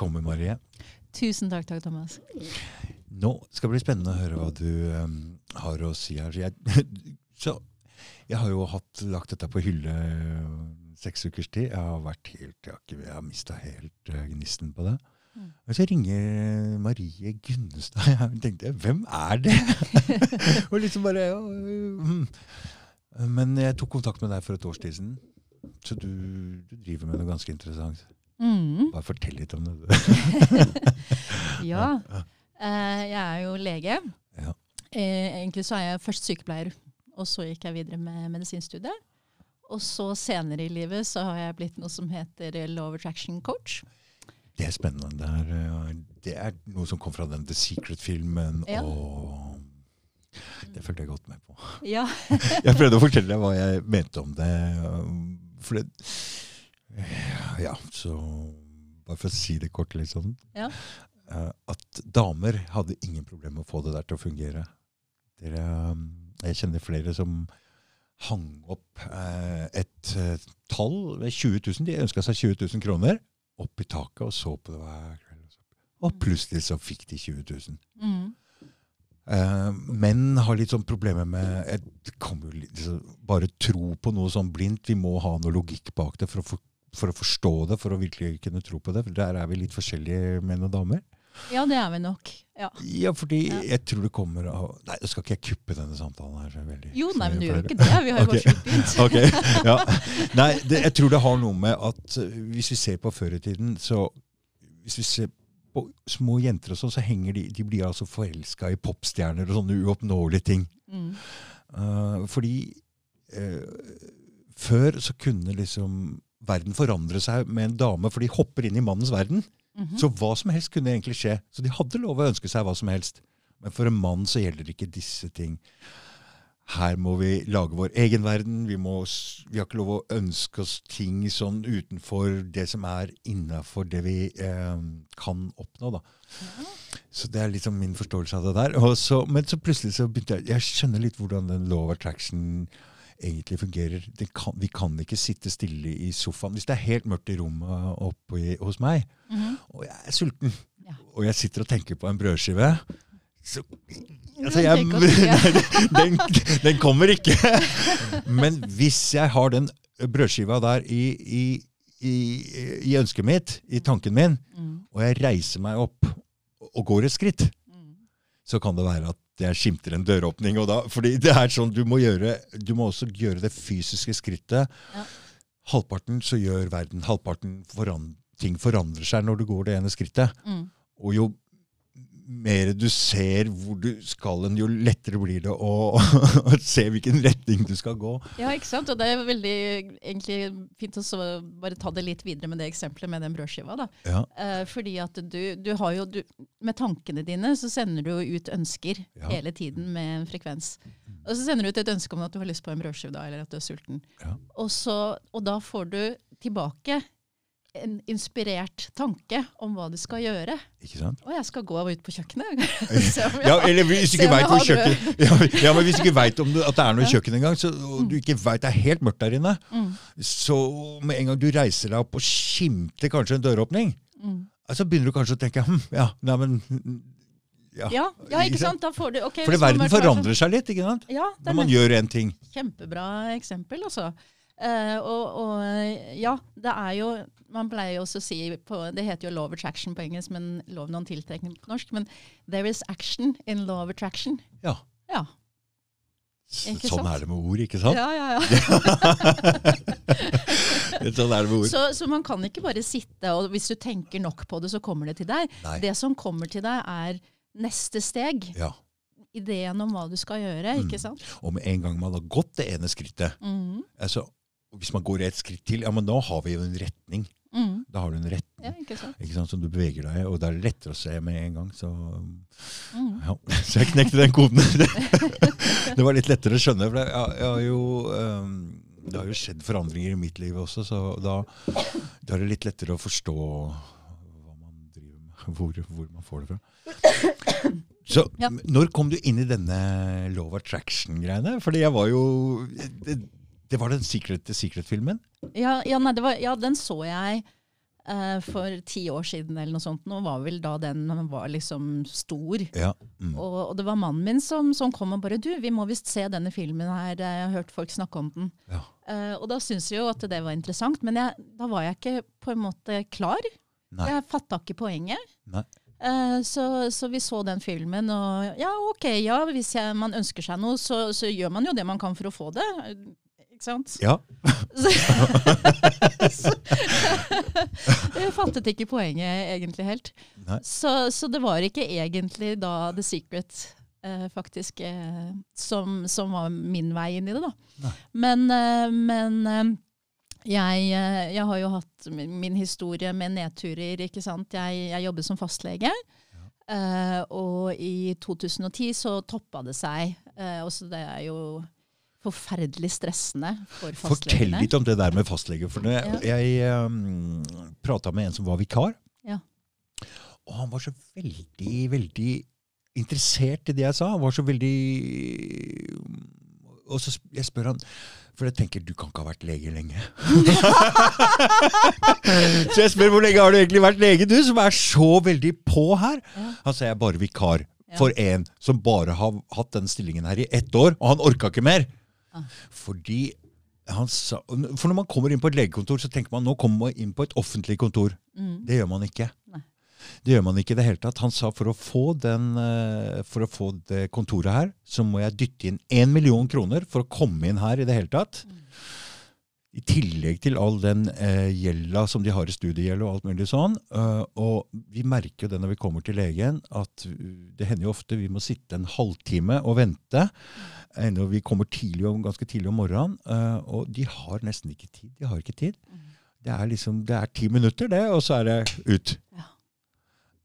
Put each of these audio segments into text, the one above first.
Velkommen, Marie. Tusen takk, takk, Thomas. Nå skal det bli spennende å høre hva du um, har å si her. Jeg, så, jeg har jo hatt, lagt dette på hylle seks ukers tid. Jeg har vært helt, jeg har, ikke- jeg har mista helt uh, gnisten på det. Mm. Og så ringer Marie Gunnestad. Jeg tenkte hvem er det? og liksom bare ja, mm. Men jeg tok kontakt med deg for et års tid siden. Så du, du driver med noe ganske interessant. Mm. Bare fortell litt om det. Ja. Eh, jeg er jo lege. Ja. Eh, egentlig så er jeg først sykepleier, og så gikk jeg videre med medisinstudiet. Og så senere i livet så har jeg blitt noe som heter Law Attraction Coach. Det er spennende. Det er, uh, det er noe som kom fra den The Secret-filmen. Ja. og Det fulgte jeg godt med på. Ja. Jeg prøvde å fortelle deg hva jeg mente om det. For det Ja, så Bare for å si det kort, liksom. Ja. uh, At damer hadde ingen problemer med å få det der til å fungere. Dere, um, jeg kjenner flere som hang opp eh, et eh, tall ved 20 000. De ønska seg 20 000 kroner opp i taket og så på det hver kveld. og Og plutselig så fikk de 20 000. Mm. Uh, menn har litt sånn problemer med eh, det kommer jo liksom, Bare tro på noe sånn blindt. Vi må ha noe logikk bak det for å, for, for å forstå det, for å virkelig kunne tro på det. For der er vi litt forskjellige menn og damer. ja, det er vi nok. Ja. Ja, fordi Ja. jeg tror det kommer av Nei, nå skal ikke jeg kuppe denne samtalen her. Så veldig, Jo, nei, men du gjør ikke det. Vi har jo Ok. bare begynt. okay. ja. Nei, det, jeg tror det har noe med at eh, hvis vi ser på før i tiden, så Hvis vi ser på små jenter og sånn, så henger de De blir altså forelska i popstjerner og sånne uoppnåelige ting. Mm. Uh, fordi uh, før så kunne liksom verden forandre seg med en dame, for de hopper inn i mannens verden. Mhm. Så hva som helst kunne egentlig skje. Så de hadde lov å ønske seg hva som helst. Men for en mann så gjelder ikke disse ting. Her må vi lage vår egen verden. Vi, må, vi har ikke lov å ønske oss ting sånn utenfor det som er innafor det vi eh, kan oppnå. da. Så det er liksom min forståelse av det der. Og så, men så plutselig så begynte jeg Jeg skjønner litt hvordan den law of attraction egentlig fungerer. Kan, vi kan ikke sitte stille i sofaen. Hvis det er helt mørkt i rommet oppe i, hos meg, Mhm. og jeg er sulten, Ja. og jeg sitter og tenker på en brødskive så, altså jeg, den, den kommer ikke. Men hvis jeg har den brødskiva der i, i, i, ønsket mitt, i tanken min, Mm. og jeg reiser meg opp og går et skritt, Mm. så kan det være at jeg skimter en døråpning. Og da, fordi det er sånn, du må, gjøre, du må også gjøre det fysiske skrittet. Ja. Halvparten så gjør verden, halvparten foran, ting forandrer seg når du går det ene skrittet. Mm. Og jo mer du ser hvor du skal hen, jo lettere blir det å, å se hvilken retning du skal gå. Ja, ikke sant? Og det er veldig egentlig fint å så bare ta det litt videre med det eksempelet med den brødskiva. da. Ja, Eh, fordi at du, du har jo, du, med tankene dine så sender du jo ut ønsker Ja. hele tiden med en frekvens. Og så sender du ut et ønske om at du har lyst på en brødskive da, eller at du er sulten. Ja. Og, så, og da får du tilbake en inspirert tanke om hva du skal gjøre. ikke sant? Å, jeg skal gå ut på kjøkkenet. Jeg Ja, eller hvis du ikke veit hvor kjøkkenet ja, ja, men hvis du ikke vet at det er noe kjøkken engang, så, og du ikke vet det er helt mørkt der inne, Mm, så med en gang du reiser deg opp og skimter kanskje en døråpning, mm. så begynner du kanskje å tenke hm, ja, nei, men ja. Ja, ja, ikke sant? Du, okay, Fordi verden forandrer seg litt, ikke sant? Ja, Når man gjør en ting. Kjempebra eksempel, altså. Eh, og, og eh, ja, det er jo Man pleier jo også å si på, Det heter jo law of attraction på engelsk, men 'lov noen tiltrekning på norsk. Men there is action in law of attraction. Ja. Ja, Ikke Sånn sant? er det med ord, ikke sant? ja, ja. ja. sånn er det med ord. Så, så man kan ikke bare sitte og hvis du tenker nok på det, så kommer det til deg. Nei. Det som kommer til deg, er neste steg. Ja. Ideen om hva du skal gjøre. Mm. ikke sant? Og med en gang man har gått det ene skrittet, mm. altså, hvis man går et skritt til, ja, men da har vi jo en retning. Mm. Da har du en retning. Ja, ikke sant? Ikke sant, som du beveger deg, og det er lettere å se med en gang. Så, mm. ja. så jeg knekte den koden. det var litt lettere å skjønne. For jeg, jeg har jo, Um, det har jo skjedd forandringer i mitt liv også, så da, da er det litt lettere å forstå hva man driver med, hvor, hvor man får det fra. Så Ja. når kom du inn i denne love Attraction-greiene? Fordi jeg var jo Det, det var den Secret, Secret-filmen? Ja, ja, nei, det var, ja, den så jeg uh, for ti år siden eller noe sånt. Nå var vel da den var liksom stor. Ja. Mm. Og, og det var mannen min som, som kom og bare Du, vi må visst se denne filmen her. Jeg har hørt folk snakke om den. Ja. Eh, og da syntes jeg jo at det var interessant, men jeg, da var jeg ikke på en måte klar. Nei. Jeg fatta ikke poenget. Nei. Eh, så, så vi så den filmen, og ja, ok, ja, hvis jeg, man ønsker seg noe, så, så gjør man jo det man kan for å få det. Ikke sant? Ja. Så, jeg fattet ikke poenget egentlig helt. Så, så det var ikke egentlig da The Secret eh, faktisk eh, som, som var min vei inn i det, da. Nei. Men, eh, men eh, jeg, eh, jeg har jo hatt min, historie med nedturer, ikke sant. Jeg, jeg jobber som fastlege. Eh, og i 2010 så toppa det seg. og også det er jo forferdelig stressende for fastlegene. Fortell litt om det der med fastlege. For jeg, Ja. jeg um, prata med en som var vikar. Ja. Og han var så veldig, veldig interessert i det jeg sa. Han var så veldig Og så jeg spør han For jeg tenker, du kan ikke ha vært lege lenge. så jeg spør hvor lenge har du egentlig vært lege, du, som er så veldig på her? Ja. Han sier jeg er bare vikar for en som bare har hatt den stillingen her i ett år, og han orka ikke mer. Fordi han sa, For når man kommer inn på et legekontor, så tenker man nå kommer man inn på et offentlig kontor. Mm. Det gjør man ikke. Nei. Det gjør man ikke i det hele tatt. Han sa for å få, den, eh, for å få det kontoret her, så må jeg dytte inn én million kroner for å komme inn her i det hele tatt. I tillegg til all den eh, gjelda som de har i studiegjeld og alt mulig sånn. Uh, og vi merker jo det når vi kommer til legen, at det hender jo ofte vi må sitte en halvtime og vente. Ennå vi kommer tidlig om, ganske tidlig om morgenen. Uh, og de har nesten ikke tid. De har ikke tid. Det er liksom, det er ti minutter, det, og så er det ut. Ja.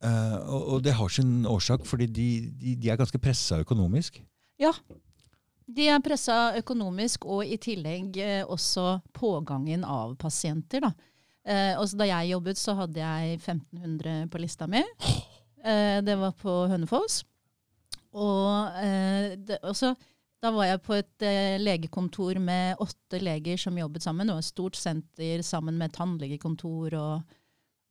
Uh, og, og det har sin årsak, fordi de, de, de er ganske pressa økonomisk. De er pressa økonomisk, og i tillegg eh, også pågangen av pasienter. Da. Eh, også da jeg jobbet, så hadde jeg 1500 på lista mi. Eh, det var på Hønefoss. Og eh, det, også, da var jeg på et legekontor med åtte leger som jobbet sammen. Det var et stort senter sammen med tannlegekontor. Og,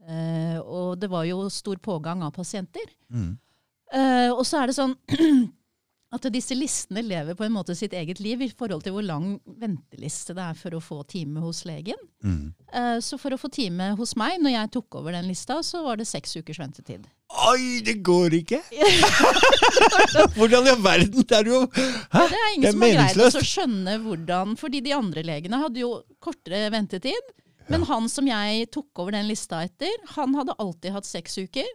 eh, og det var jo stor pågang av pasienter. Mm. Eh, og så er det sånn at disse listene lever på en måte sitt eget liv i forhold til hvor lang venteliste det er for å få time hos legen. Mm. Eh, så for å få time hos meg, når jeg tok over den lista, så var det seks ukers ventetid. Oi, det går ikke! Hvordan i all verden? Det er jo Hæ? Det er ingen Det er som har greid å skjønne hvordan Fordi de andre legene hadde jo kortere ventetid. Men han som jeg tok over den lista etter, han hadde alltid hatt seks uker.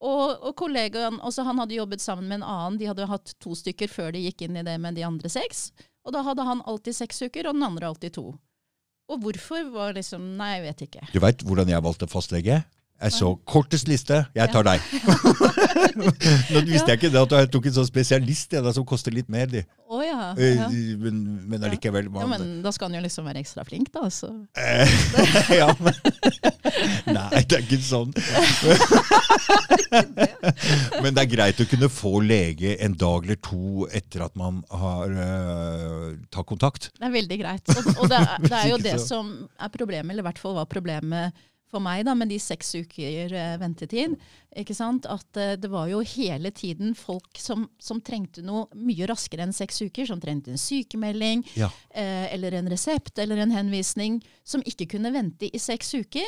Og, og kollegaen, også Han hadde jobbet sammen med en annen, de hadde hatt to stykker før de gikk inn i det med de andre seks. Og da hadde han alltid seks uker, og den andre alltid to. Og hvorfor var liksom Nei, jeg vet ikke. Du veit hvordan jeg valgte fastlege? Jeg så kortest liste. Jeg tar deg. Nå visste jeg ikke det at jeg tok en sånn spesialist jeg, som koster litt mer. De. Å ja. Eh, ja. Men, men allikevel. ja. Men da skal han jo liksom være ekstra flink, da. Så. Eh, ja, men Nei, det er ikke sånn. Men det er greit å kunne få lege en dag eller to etter at man har uh, tatt kontakt. Det er veldig greit. Og, og det, er, det er jo det som er problemet, eller i hvert fall var problemet for meg da, med de seks uker eh, ventetid. Ikke sant? At eh, det var jo hele tiden folk som, som trengte noe mye raskere enn seks uker. Som trengte en sykemelding Ja. eh, eller en resept eller en henvisning. Som ikke kunne vente i seks uker.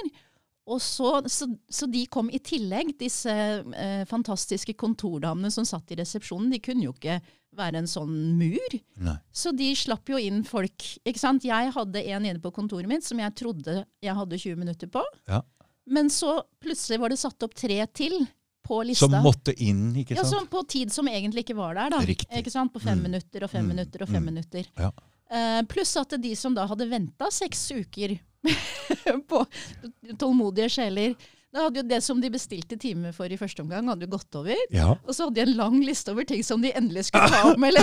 Så, så, så de kom i tillegg, disse eh, fantastiske kontordamene som satt i resepsjonen. De kunne jo ikke være en sånn mur. Nei. Så de slapp jo inn folk. ikke sant? Jeg hadde en inne på kontoret mitt som jeg trodde jeg hadde 20 minutter på. Ja. Men så plutselig var det satt opp tre til på lista. Som måtte inn, ikke ja, sant? som på tid som egentlig ikke var der. da. Riktig. Ikke sant? På fem Mm. minutter og fem Mm. minutter og fem Mm. minutter. Ja. Uh, pluss at de som da hadde venta seks uker på tålmodige sjeler da hadde jo Det som de bestilte time for i første omgang, hadde jo gått over. Ja. Og så hadde de en lang liste over ting som de endelig skulle ta opp med.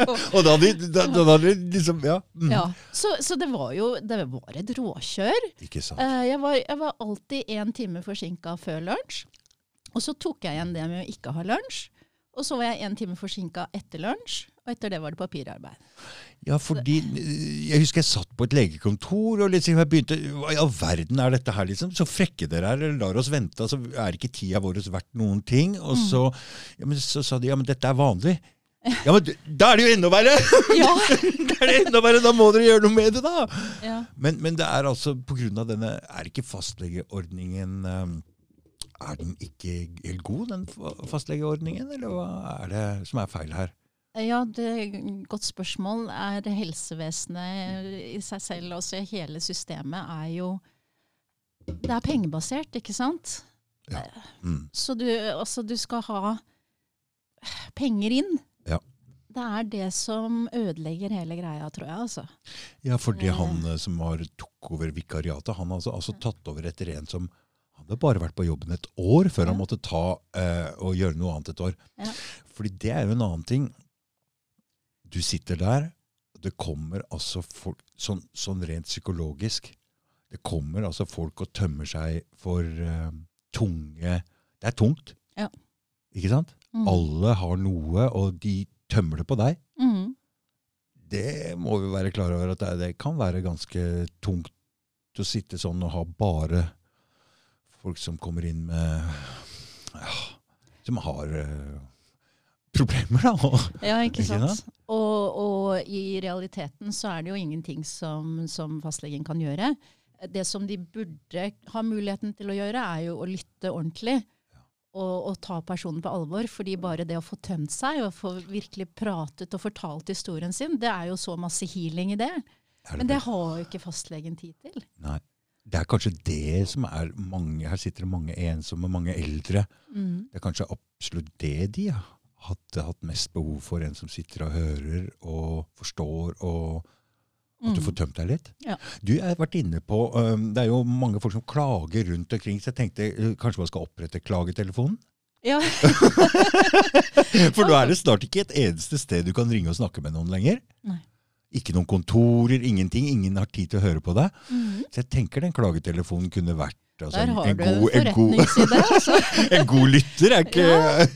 Og da hadde de da, da hadde de liksom Ja. Mm. Ja, så, så det var jo det var et råkjør. Ikke sant. Eh, jeg, var, jeg var alltid én time forsinka før lunsj. Og så tok jeg igjen det med å ikke ha lunsj. Og så var jeg én time forsinka etter lunsj. Og etter det var det papirarbeid. Ja, fordi eh, Jeg husker jeg satt på et legekontor og liksom jeg begynte Hva i all verden er dette her, liksom? Så frekke dere er, lar oss vente. altså Er ikke tida vår verdt noen ting? Og Mm. så, ja, men så sa de ja, men dette er vanlig. Ja, men da er det jo enda verre! Ja. da er det enda verre, da må dere gjøre noe med det, da! ja. Men, men det er altså på grunn av denne Er ikke fastlegeordningen eh, Er den ikke helt god, den fastlegeordningen? Eller hva er det som er feil her? Ja, det er et godt spørsmål. Er helsevesenet i seg selv, altså hele systemet, er jo Det er pengebasert, ikke sant? Mm. Så du, altså, du skal ha penger inn. Ja. Det er det som ødelegger hele greia, tror jeg. altså. Ja, fordi Eh. han eh, som har tok over vikariatet, han har altså, altså tatt over etter en som hadde bare vært på jobben et år før Ja. han måtte ta eh, og gjøre noe annet et år. Ja. Fordi det er jo en annen ting. Du sitter der, og det kommer altså folk sånn, sånn rent psykologisk. Det kommer altså folk og tømmer seg for uh, tunge Det er tungt. Ja. Ikke sant? Mm. Alle har noe, og de tømmer det på deg Mm. det må vi være klar over at det, det kan være ganske tungt å sitte sånn og ha bare folk som kommer inn med ja, Som har eh, problemer, da. Ja, ikke sant? Og, og i realiteten så er det jo ingenting som, som fastlegen kan gjøre. Det som de burde ha muligheten til å gjøre, er jo å lytte ordentlig. Og, og ta personen på alvor. fordi bare det å få tømt seg og få virkelig pratet og fortalt historien sin, det er jo så masse healing i det. Men det har jo ikke fastlegen tid til. Nei. Det er kanskje det som er mange Her sitter det mange ensomme, mange eldre. Mm. Det er kanskje absolutt det de har hatt, hatt mest behov for. En som sitter og hører og forstår, og at du Mm. får tømt deg litt. Ja. Du, jeg har vært inne på, um, Det er jo mange folk som klager rundt omkring, så jeg tenkte uh, kanskje man skal opprette klagetelefonen? Ja. For nå er det snart ikke et eneste sted du kan ringe og snakke med noen lenger. Nei. Ikke noen kontorer, ingenting. Ingen har tid til å høre på deg. Mhm. Så jeg tenker den klagetelefonen kunne vært altså, Der en, har en, du god, en, god, forretningsidé. Altså. en god lytter. Er ikke, Ja.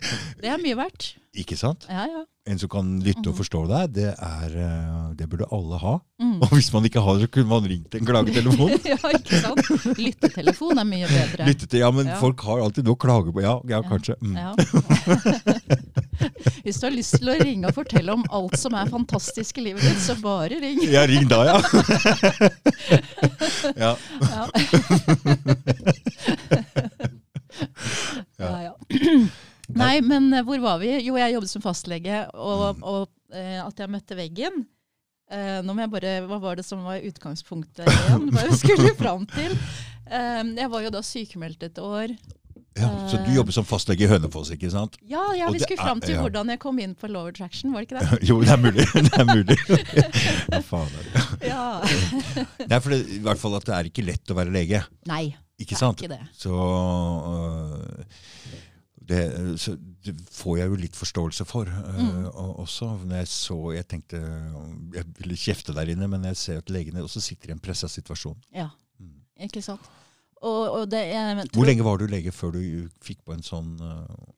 Det er mye verdt. ikke sant? Ja, ja. En som kan lytte og Mhm. forstå deg, det, er, uh, det burde alle ha. Mm. Og hvis man ikke har det, så kunne man ringt en klagetelefon. ja, ikke sant? Lyttetelefon er mye bedre. Lyttete, ja, men folk har alltid noe å klage på. Ja, ja Ja. kanskje. Mm. Hvis du har lyst til å ringe og fortelle om alt som er fantastisk i livet ditt, så bare ring. Ja, ring da, ja. ja. Ja. ja, ja. Nei, men eh, hvor var vi? Jo, jeg jobbet som fastlege, og, og eh, at jeg møtte veggen. Eh, nå må jeg bare, Hva var det som var utgangspunktet igjen? Hva jeg skulle fram til? Eh, jeg var jo da sykemeldt et år. Ja. Så du jobber som fastlege i Hønefoss, ikke sant? Ja, ja vi skulle fram til hvordan jeg kom inn på lower traction, var det ikke det? Jo, det er mulig. Det er mulig. Ja, faen er det. Ja. Det er fordi, i hvert fall at det er ikke lett å være lege. Nei, Ikke det er ikke det. Så, uh, det, så det får jeg jo litt forståelse for uh, Mm. også. Når jeg så Jeg tenkte jeg ville kjefte der inne, men jeg ser at legene også sitter i en pressa situasjon. Ja, Mm. ikke sant. Og, og det, jeg, Hvor lenge var du lege før du fikk på en sånn uh...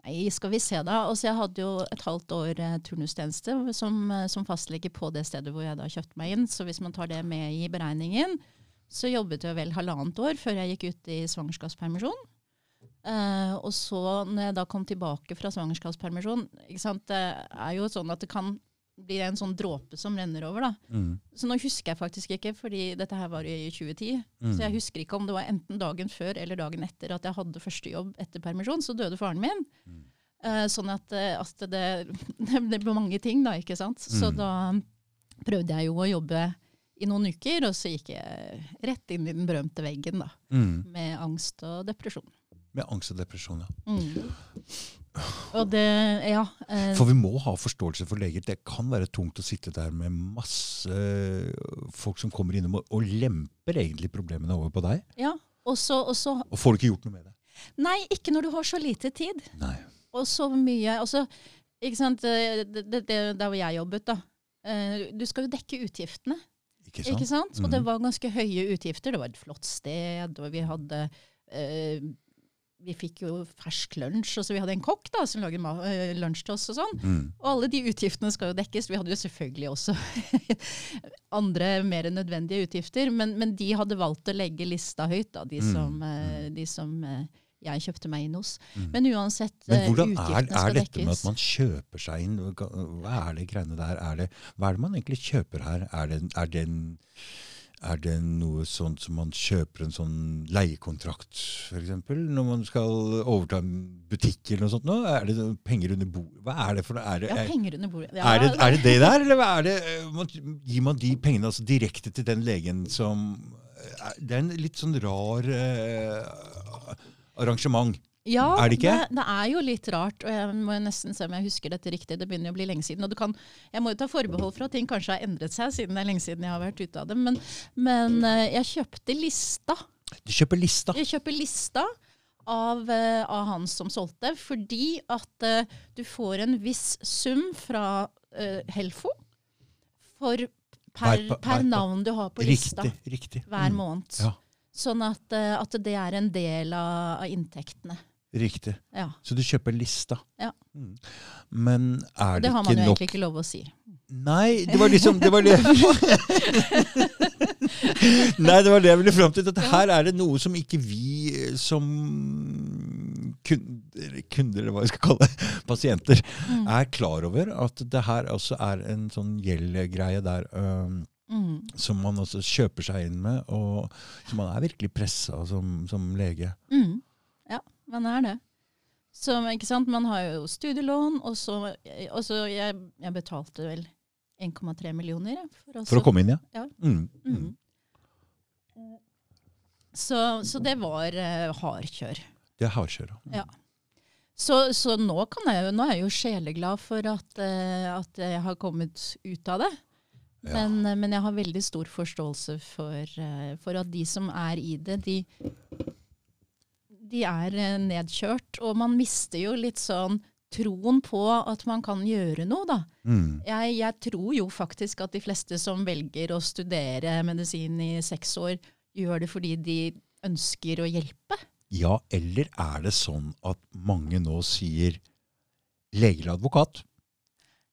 Nei, skal vi se da. Altså, jeg hadde jo et halvt år uh, turnustjeneste som, uh, som fastlege på det stedet hvor jeg da kjøpte meg inn. Så hvis man tar det med i beregningen, så jobbet jeg vel halvannet år før jeg gikk ut i svangerskapspermisjon. Og så når jeg da kom tilbake fra svangerskapspermisjon, ikke sant, det er jo sånn at det kan bli en sånn dråpe som renner over. da. mm, Så nå husker jeg faktisk ikke, fordi dette her var i 2010. mm. Så jeg husker ikke om det var enten dagen før eller dagen etter at jeg hadde første jobb etter permisjon. Så døde faren min. Mm. Uh, sånn at, eh, at det, det ble mange ting, da. ikke sant? Så Mm. da prøvde jeg jo å jobbe i noen uker, og så gikk jeg rett inn i den berømte veggen da, Mm. med angst og depresjon. Med angst og depresjon, ja. Det, ja. eh, For vi må ha forståelse for leger. Det kan være tungt å sitte der med masse folk som kommer innom og, og lemper egentlig problemene over på deg. ja. Og så, og så Og får du ikke gjort noe med det. Nei, ikke når du har så lite tid. Nei. Og så mye og så, ikke sant, eh, det, det, det, Der hvor jeg jobbet, da. Eh, Du skal jo dekke utgiftene. Ikke sant? Ikke sant? Og det Mhm. var ganske høye utgifter. Det var et flott sted, og vi hadde eh, vi fikk jo fersk lunsj, og så vi hadde en kokk da, som ma øh, lunsj til oss og sånn. Mm. Og alle de utgiftene skal jo dekkes. Vi hadde jo selvfølgelig også andre mer nødvendige utgifter, men, men de hadde valgt å legge lista høyt, da, de Mm. som, eh, de som eh, jeg kjøpte meg inn hos. Mm. Men uansett, Men eh, hvordan er, er dette med at man kjøper seg inn? Hva er det greiene der? Er det, hva er det man egentlig kjøper her? Er det, er det, en, er det noe sånt som man kjøper en sånn leiekontrakt, f.eks.? Når man skal overta en butikk eller noe sånt? Nå? Er det penger under bordet? Hva er det for noe? Er det, Ja, er, penger under bordet. Ja, er, det, er det det der, eller er det, eh, man, gir man de pengene altså direkte til den legen som er- Det er en litt sånn rar eh, arrangement. Ja, Er det ikke? Det, det er jo litt rart, og jeg må nesten se om jeg husker dette riktig. Det begynner jo å bli lenge siden. og du kan, Jeg må jo ta forbehold for at ting kanskje har endret seg siden det er lenge siden jeg har vært ute av det. Men, men eh, jeg kjøpte lista. Du kjøper lista. Jeg kjøper lista av, eh, av han som solgte, fordi at uh, du får en viss sum fra uh, Helfo for per, per navn du har på lista Riktig. riktig. hver Mm, måned. Ja. Sånn at, at det er en del av, av inntektene. Riktig. Ja. Så du kjøper lista. Ja. Mm. Men er det, det, det har man jo nok egentlig ikke lov å si. Nei, det var liksom det var det. Nei, det var det jeg ville fram til. At her er det noe som ikke vi eh, som kunder, kunder eller hva jeg skal kalle det, pasienter, Mm. er klar over. At det her også er en sånn gjeldgreie der Um, Mm. som man også kjøper seg inn med. Og som man er virkelig pressa som, som lege. Mm. Man er det. Så, ikke sant? Man har jo studielån, og så, og så jeg, jeg betalte vel 1,3 millioner. For, For å komme inn, ja? Ja. Mm. Mm. Mm. Så, så det var uh, hardkjør. Det er hardkjør, Ja. Så, så nå, kan jeg, nå er jeg jo sjeleglad for at, uh, at jeg har kommet ut av det. Ja. Men, uh, men jeg har veldig stor forståelse for, uh, for at de som er i det, de, de er eh, nedkjørt. Og man mister jo litt sånn troen på at man kan gjøre noe, da. Mm. Jeg, jeg tror jo faktisk at de fleste som velger å studere medisin i seks år, gjør det fordi de ønsker å hjelpe. Ja, eller er det sånn at mange nå sier lege eller advokat?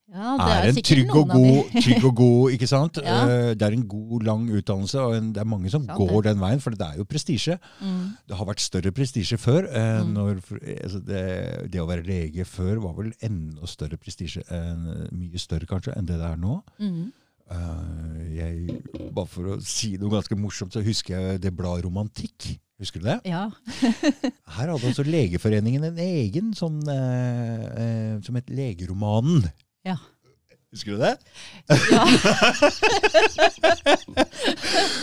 Ja, er, en trygg og, god, trygg og god, ikke sant? Ja. Eh, Det er en god, lang utdannelse, og en, det er mange som Sant går det. den veien, for det er jo prestisje. Mm. Det har vært større prestisje før. eh, Mm. Når, altså det, det å være lege før var vel enda større prestisje, enn- mye større kanskje, enn det det er nå. Mm. Uh, jeg, bare for å si noe ganske morsomt, så husker jeg det bladet Romantikk. Husker du det? Ja. Her hadde altså Legeforeningen en egen sånn eh, eh, som het Legeromanen. Ja. Husker du det? ja.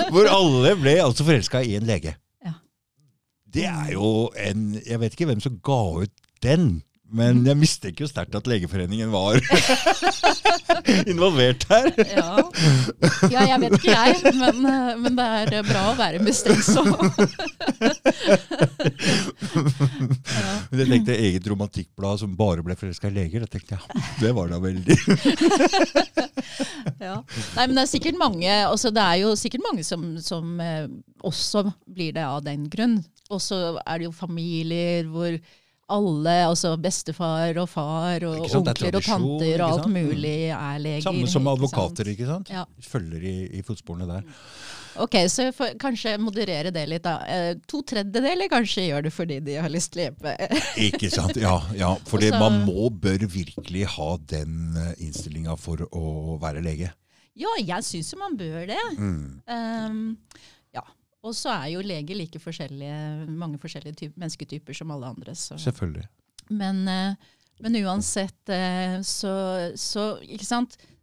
Hvor alle ble altså forelska i en lege. Ja. Det er jo en Jeg vet ikke hvem som ga ut den, men jeg mistenker jo sterkt at Legeforeningen var involvert her. Ja. ja, jeg vet ikke jeg, men, eh, men det er eh, bra å være mistenksom. ja. Jeg tenkte eget romantikkblad som bare ble forelska i leger. Da tenkte jeg, ja, Det var da veldig Ja. Nei, men det er sikkert mange, altså det er jo sikkert mange som, som eh, også blir det av den grunn. Og så er det jo familier hvor alle, altså bestefar og far og er onkler og tanter og alt mulig er leger. Samme som ikke advokater, sant? ikke sant? Ja. Følger i, i fotsporene der. Ok, så for, kanskje moderere det litt. da. Eh, To tredjedeler kanskje gjør det fordi de har lyst til å hjelpe. Ikke sant? Ja, ja for man må, bør virkelig ha den innstillinga for å være lege. Ja, jeg syns jo man bør det. Mm. Um. Og så er jo leger like forskjellige, mange forskjellige typ, mennesketyper som alle andre. Så. Selvfølgelig. Men, eh, men uansett eh, så, så?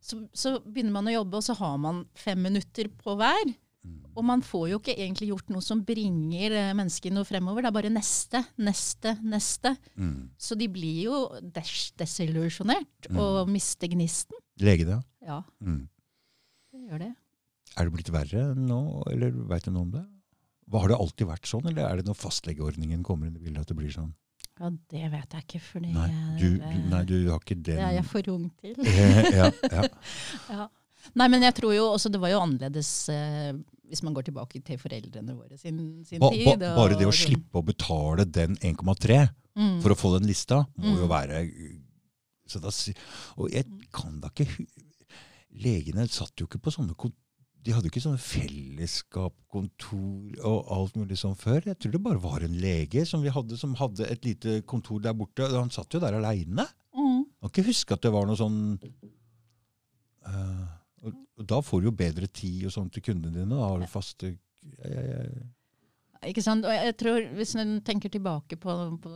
Så, så begynner man å jobbe, og så har man fem minutter på hver. Mm. Og man får jo ikke egentlig gjort noe som bringer eh, mennesket noe fremover. Det er bare neste, neste, neste. Mm. Så de blir jo des desillusjonert og mister gnisten. Legene? Ja, Mm. det gjør det. Er det blitt verre nå, eller veit du noe om det? Har det alltid vært sånn, eller er det når fastlegeordningen kommer inn i bildet at det blir sånn? Ja, det vet jeg ikke, fordi Nei, du, du, nei, du har ikke den det er jeg for ung til. ja, ja. Ja. Nei, men jeg tror jo også det var jo annerledes eh, hvis man går tilbake til foreldrene våre sin, sin Ba, tid. og- bare det å slippe å betale den 1,3 Mm. for å få den lista, må jo Mm. være så da, Og jeg kan da ikke Legene satt jo ikke på sånne kon- De hadde jo ikke sånne fellesskapskontor og alt mulig sånn før. Jeg tror det bare var en lege som vi hadde, som hadde et lite kontor der borte. Han satt jo der aleine. Mm. Kan ikke huske at det var noe sånn uh, og, og Da får du jo bedre tid og sånn til kundene dine. Da har du faste jeg, jeg, jeg, Ikke sant? Og jeg tror, Hvis en tenker tilbake på, på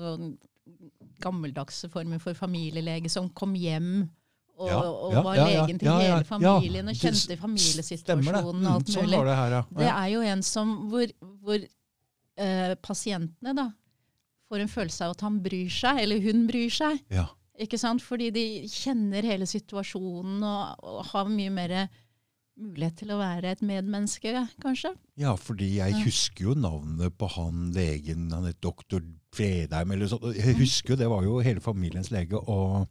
gammeldagse former for familielege som kom hjem og, Ja, og ja, var legen til hele familien og kjente familiesituasjonen og alt Mm, sånn mulig. det her, ja. Det er jo en som hvor, hvor eh, pasientene da får en følelse av at han bryr seg, eller hun bryr seg. ja. Ikke sant? Fordi de kjenner hele situasjonen og, og har mye mer mulighet til å være et medmenneske, kanskje. Ja, fordi jeg husker jo navnet på han legen, han het doktor Fredheim eller sånt. Mm. Jeg husker jo, det var jo hele familiens lege, og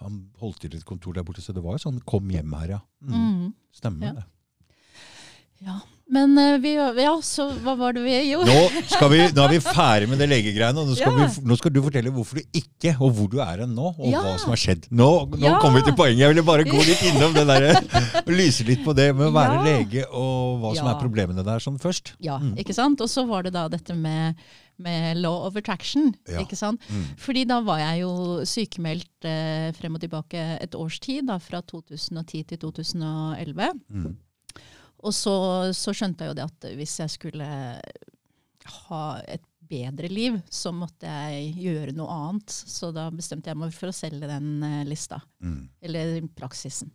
han holdt til et kontor der borte, så det var jo sånn, kom hjem her, ja. Mm, Mm. Stemmer Ja. det. Ja. Men eh, vi, ja, så hva var det vi gjorde? Nå, skal vi, nå er vi ferdig med det legegreiene, og nå skal, Ja. vi, nå skal du fortelle hvorfor du ikke, og hvor du er hen nå, og Ja. hva som har skjedd. Nå, nå Ja. kommer vi til poenget. Jeg ville bare gå litt innom det der, og lyse litt på det med å være Ja. lege, og hva som er problemene der sånn først. Ja, Mm. ikke sant? Og så var det da dette med, med law of attraction. Ja. ikke sant? Mm. Fordi da var jeg jo sykemeldt eh, frem og tilbake et års tid, da, fra 2010 til 2011. Mm. Og så, så skjønte jeg jo det at hvis jeg skulle ha et bedre liv, så måtte jeg gjøre noe annet. Så da bestemte jeg meg for å selge den eh, lista, Mm. eller praksisen.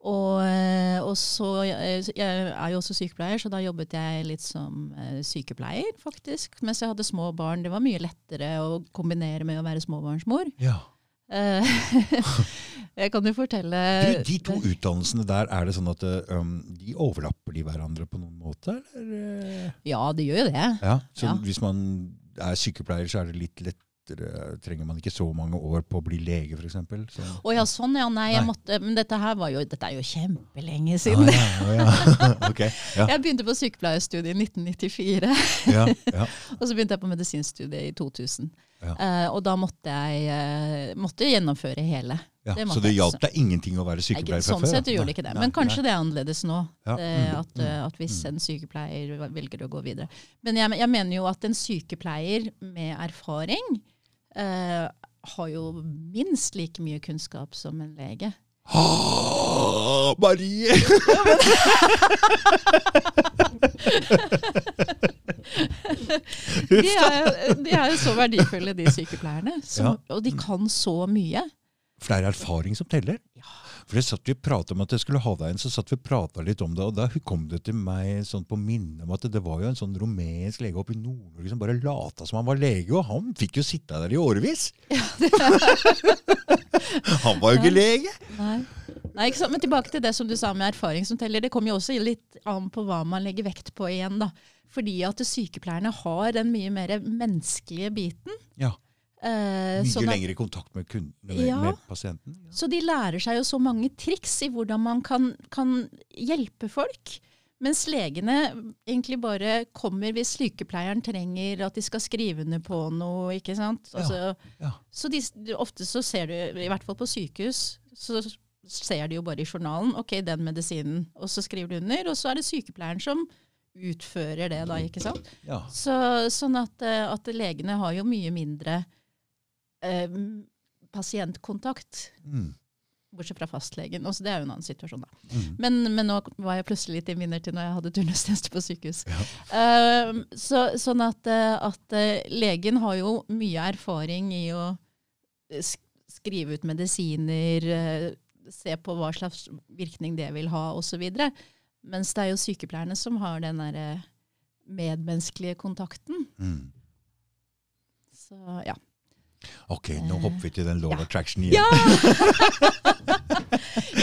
Og, eh, og så, eh, Jeg er jo også sykepleier, så da jobbet jeg litt som eh, sykepleier, faktisk. Mens jeg hadde små barn. Det var mye lettere å kombinere med å være småbarnsmor. Ja. Jeg kan jo fortelle Du, de to utdannelsene der, er det sånn at um, de overlapper de hverandre på noen måte? Eller? Ja, det gjør jo det. Ja, så Ja. hvis man er sykepleier, så er det litt lettere Trenger man ikke så mange år på å bli lege, f.eks.? Å oh, ja, sånn ja. Nei, jeg Nei. måtte Men dette her var jo Dette er jo kjempelenge siden. siden. ja, ja. okay, Ja, Jeg begynte på sykepleierstudiet i 1994, ja, ja. og så begynte jeg på medisinstudiet i 2000. Ja. Eh, og da måtte jeg uh, måtte gjennomføre hele. ja. Det Så det hjalp deg ingenting å være sykepleier fra sånn før? sett da? gjorde det ikke det. Men kanskje det er annerledes nå. Eh, mm, at, eh, mm, at hvis mm. en sykepleier velger å gå videre. Men jeg, jeg mener jo at en sykepleier med erfaring eh, har jo minst like mye kunnskap som en lege. Ah, Marie! De er, de er jo så verdifulle, de sykepleierne. Som, Ja. Og de kan så mye. For det er erfaring som teller. For det satt vi pratet om at jeg skulle ha deg inn, så satt vi og prata litt om det, og da kom det til meg sånn på minne om at det var jo en sånn rumensk lege oppe i Nord-Norge som bare lata som han var lege, og han fikk jo sitte der i årevis! han var jo ikke lege! Nei. Nei? Men tilbake til det som du sa med erfaring som teller. Det kommer jo også litt an på hva man legger vekt på igjen. da. Fordi at sykepleierne har den mye mer menneskelige biten. Ja. Eh, Mye sånn at- lenger i kontakt med, kunden, med, Ja. med pasienten. Ja. Så de lærer seg jo så mange triks i hvordan man kan, kan hjelpe folk. Mens legene egentlig bare kommer hvis sykepleieren trenger at de skal skrive under på noe. ikke sant? Altså, ja. Så de, ofte så ser du, i hvert fall på sykehus, så ser de jo bare i journalen ok, den medisinen, og så skriver du under. Og så er det sykepleieren som utfører det, da. ikke sant? Ja. Så, sånn at, eh, at legene har jo mye mindre eh, pasientkontakt. Mm. Bortsett fra fastlegen. Også det er jo en annen situasjon, da. Mm. Men, men nå var jeg plutselig litt i minner til når jeg hadde turnustjeneste på sykehus. Ja. Uh, så, sånn at, eh, at legen har jo mye erfaring i å skrive ut medisiner, se på hva slags virkning det vil ha, osv. Mens det er jo sykepleierne som har den derre medmenneskelige kontakten. Mm. Så ja. Ok, nå Eh, hopper vi til den law ja. attraction igjen. Ja!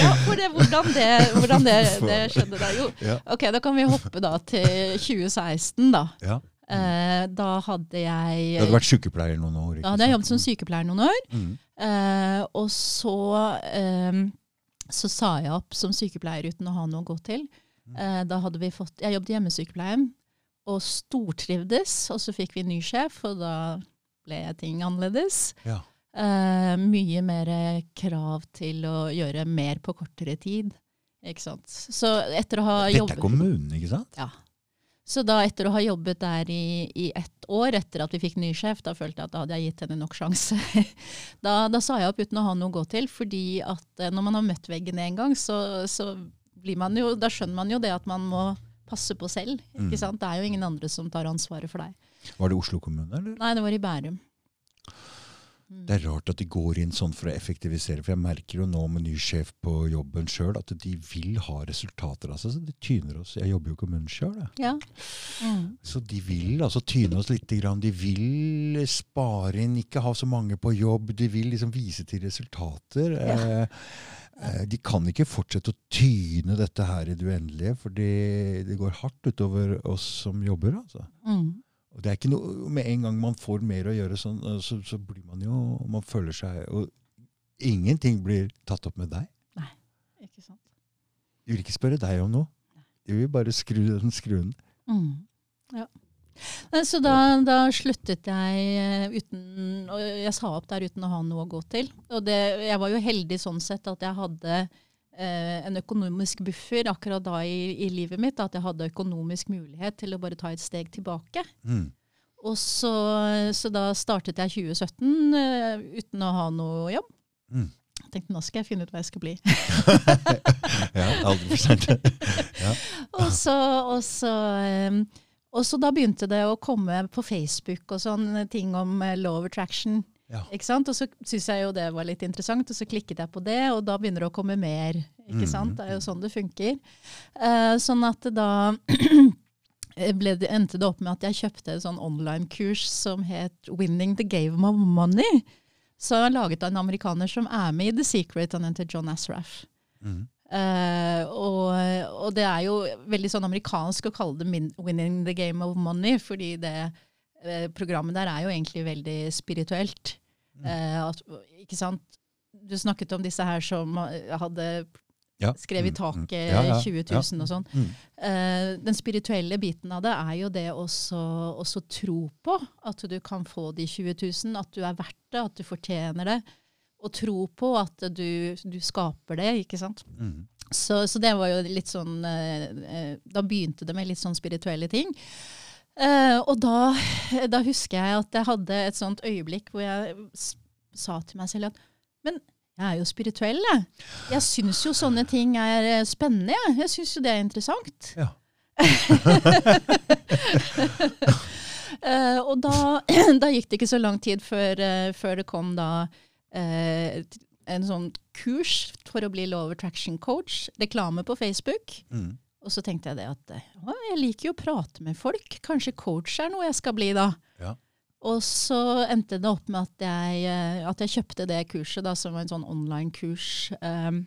ja, for det, hvordan det, hvordan det, det skjedde da? Jo, ok, da kan vi hoppe da til 2016, da. Ja. Uh, da hadde jeg Du hadde vært sykepleier noen år. Da hadde jeg jobbet som sykepleier noen år. Mm. Uh, og så um, så sa jeg opp som sykepleier uten å ha noe å gå til. Eh, da hadde vi fått, Jeg jobbet i hjemmesykepleien og stortrivdes. Og så fikk vi en ny sjef, og da ble ting annerledes. Ja. Eh, mye mer krav til å gjøre mer på kortere tid. Ikke sant? Så etter å ha Dette er jobbet kommunen, ikke sant? ja. Så da etter å ha jobbet der i, i ett år, etter at vi fikk ny sjef, da følte jeg at da hadde jeg gitt henne nok sjanse. da, da sa jeg opp uten å ha noe å gå til, fordi at eh, når man har møtt veggen en gang, så, så blir man jo, da skjønner man jo det at man må passe på selv. Mm. Det er jo ingen andre som tar ansvaret for deg. Var det Oslo kommune, eller? Nei, det var i Bærum. Mm. Det er rart at de går inn sånn for å effektivisere. For jeg merker jo nå med ny sjef på jobben sjøl at de vil ha resultater. Altså, så de tyner oss. Jeg jobber jo i kommunen sjøl. Ja. Mm. Så de vil altså tyne oss litt. Grann. De vil spare inn, ikke ha så mange på jobb. De vil liksom vise til resultater. Ja. Eh, eh, de kan ikke fortsette å tyne dette her i det uendelige, for det, det går hardt utover oss som jobber. altså. Mm. Og det er ikke noe, Med en gang man får mer å gjøre, sånn, eh, så, så blir man jo Man føler seg Og ingenting blir tatt opp med deg. Nei, Ikke sant? De vil ikke spørre deg om noe. De vil bare skru den skruen. Mm. Ja. Så da, da sluttet jeg eh, uten Og jeg sa opp der uten å ha noe å gå til. Og det, jeg var jo heldig sånn sett at jeg hadde en økonomisk buffer akkurat da i, i livet mitt. At jeg hadde økonomisk mulighet til å bare ta et steg tilbake. Mm. Og så, så da startet jeg 2017 uh, uten å ha noe jobb. Mm. Jeg tenkte nå skal jeg finne ut hva jeg skal bli. Ja, aldri for sent. Og så, og, så, um, og så da begynte det å komme på Facebook og sånne ting om eh, law of attraction. Ja. Ikke sant? Og så syntes jeg jo det var litt interessant, og så klikket jeg på det, og da begynner det å komme mer. Ikke Mhm. sant? Det er jo sånn det funker. Uh, sånn at da ble det, endte det opp med at jeg kjøpte et sånn online-kurs som het 'Winning the Game of Money'. Så jeg laget av en amerikaner som er med i The Secret, han heter John Asraf. Mm. Uh, og, og det er jo veldig sånn amerikansk å kalle det 'winning the game of money', fordi det programmet der er jo egentlig veldig spirituelt. Mm. at, ikke sant? Du snakket om disse her som eh, hadde Ja. skrevet i Mm, mm. taket Ja, ja, 20 ja. 000 og sånn. Mm. Eh, den spirituelle biten av det er jo det også, også tro på at du kan få de 20 000, at du er verdt det, at du fortjener det. Og tro på at du, du skaper det, ikke sant. Mm. Så, så det var jo litt sånn eh, eh, Da begynte det med litt sånn spirituelle ting. Eh, og da, da husker jeg at jeg hadde et sånt øyeblikk hvor jeg sa til meg selv at Men jeg er jo spirituell, jeg. Jeg syns jo sånne ting er eh, spennende, jeg. Jeg syns jo det er interessant. Ja. uh, og da, da gikk det ikke så lang tid før, uh, før det kom da en sånn kurs for å bli Law of Attraction coach. Reklame på Facebook. Mm. Og så tenkte jeg det at eh, å, jeg liker jo å prate med folk. Kanskje coach er noe jeg skal bli da. Ja. Og så endte det opp med at jeg, eh, at jeg kjøpte det kurset, da, som var en sånn online-kurs, um,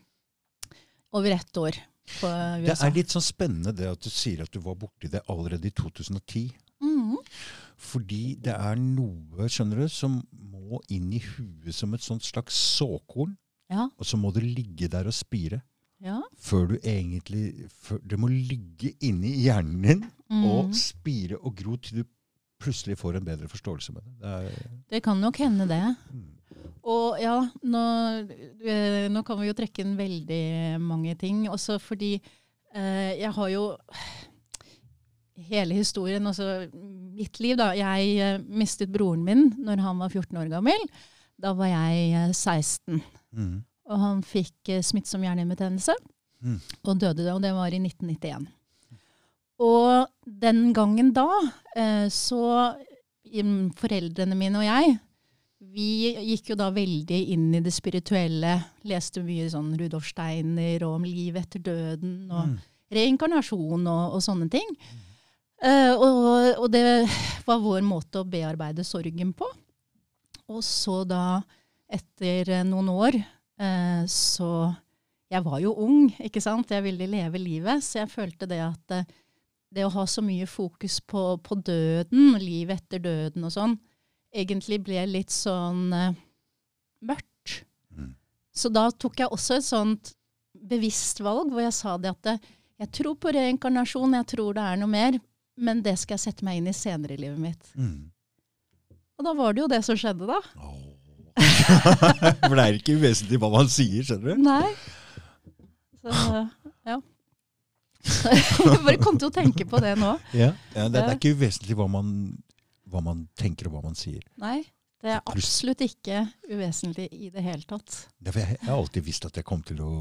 over ett år på Det er litt sånn spennende det at du sier at du var borti det allerede i 2010. Mhm. Fordi det er noe skjønner du, som må inn i huet som et sånt slags såkorn. Ja, Og så må det ligge der og spire. Ja. Før du egentlig før, Det må ligge inni hjernen din og Mhm. spire og gro til du plutselig får en bedre forståelse med det. det er, Det kan nok hende det. mm. Og ja, nå, eh, nå kan vi jo trekke inn veldig mange ting. Også fordi eh, jeg har jo hele historien, altså mitt liv, da. Jeg eh, mistet broren min når han var 14 år gammel. Da var jeg eh, 16. Mm. Og han fikk eh, smittsom hjernehinnebetennelse Mm. og døde, og det var i 1991. Og den gangen da, eh, så Foreldrene mine og jeg, vi gikk jo da veldig inn i det spirituelle. Leste mye sånn Rudolf Steiner og om livet etter døden og Mm. reinkarnasjon og, og sånne ting. Eh, og, og det var vår måte å bearbeide sorgen på. Og så da, etter noen år, så Jeg var jo ung, ikke sant. Jeg ville leve livet, så jeg følte det at eh, det å ha så mye fokus på, på døden, livet etter døden og sånn, egentlig ble litt sånn eh, mørkt. Mm. Så da tok jeg også et sånt bevisst valg hvor jeg sa det at jeg tror på reinkarnasjon, jeg tror det er noe mer, men det skal jeg sette meg inn i senere i livet mitt. Mm. Og da var det jo det som skjedde, da. Åh. For det er ikke uvesentlig hva man sier, skjønner du? Nei. Så, ja. jeg bare kom til å tenke på det nå. Ja. det, det er ikke uvesentlig hva man, hva man tenker og hva man sier. Nei, det er absolutt ikke uvesentlig i det hele tatt. Jeg, jeg har alltid visst at jeg kom til å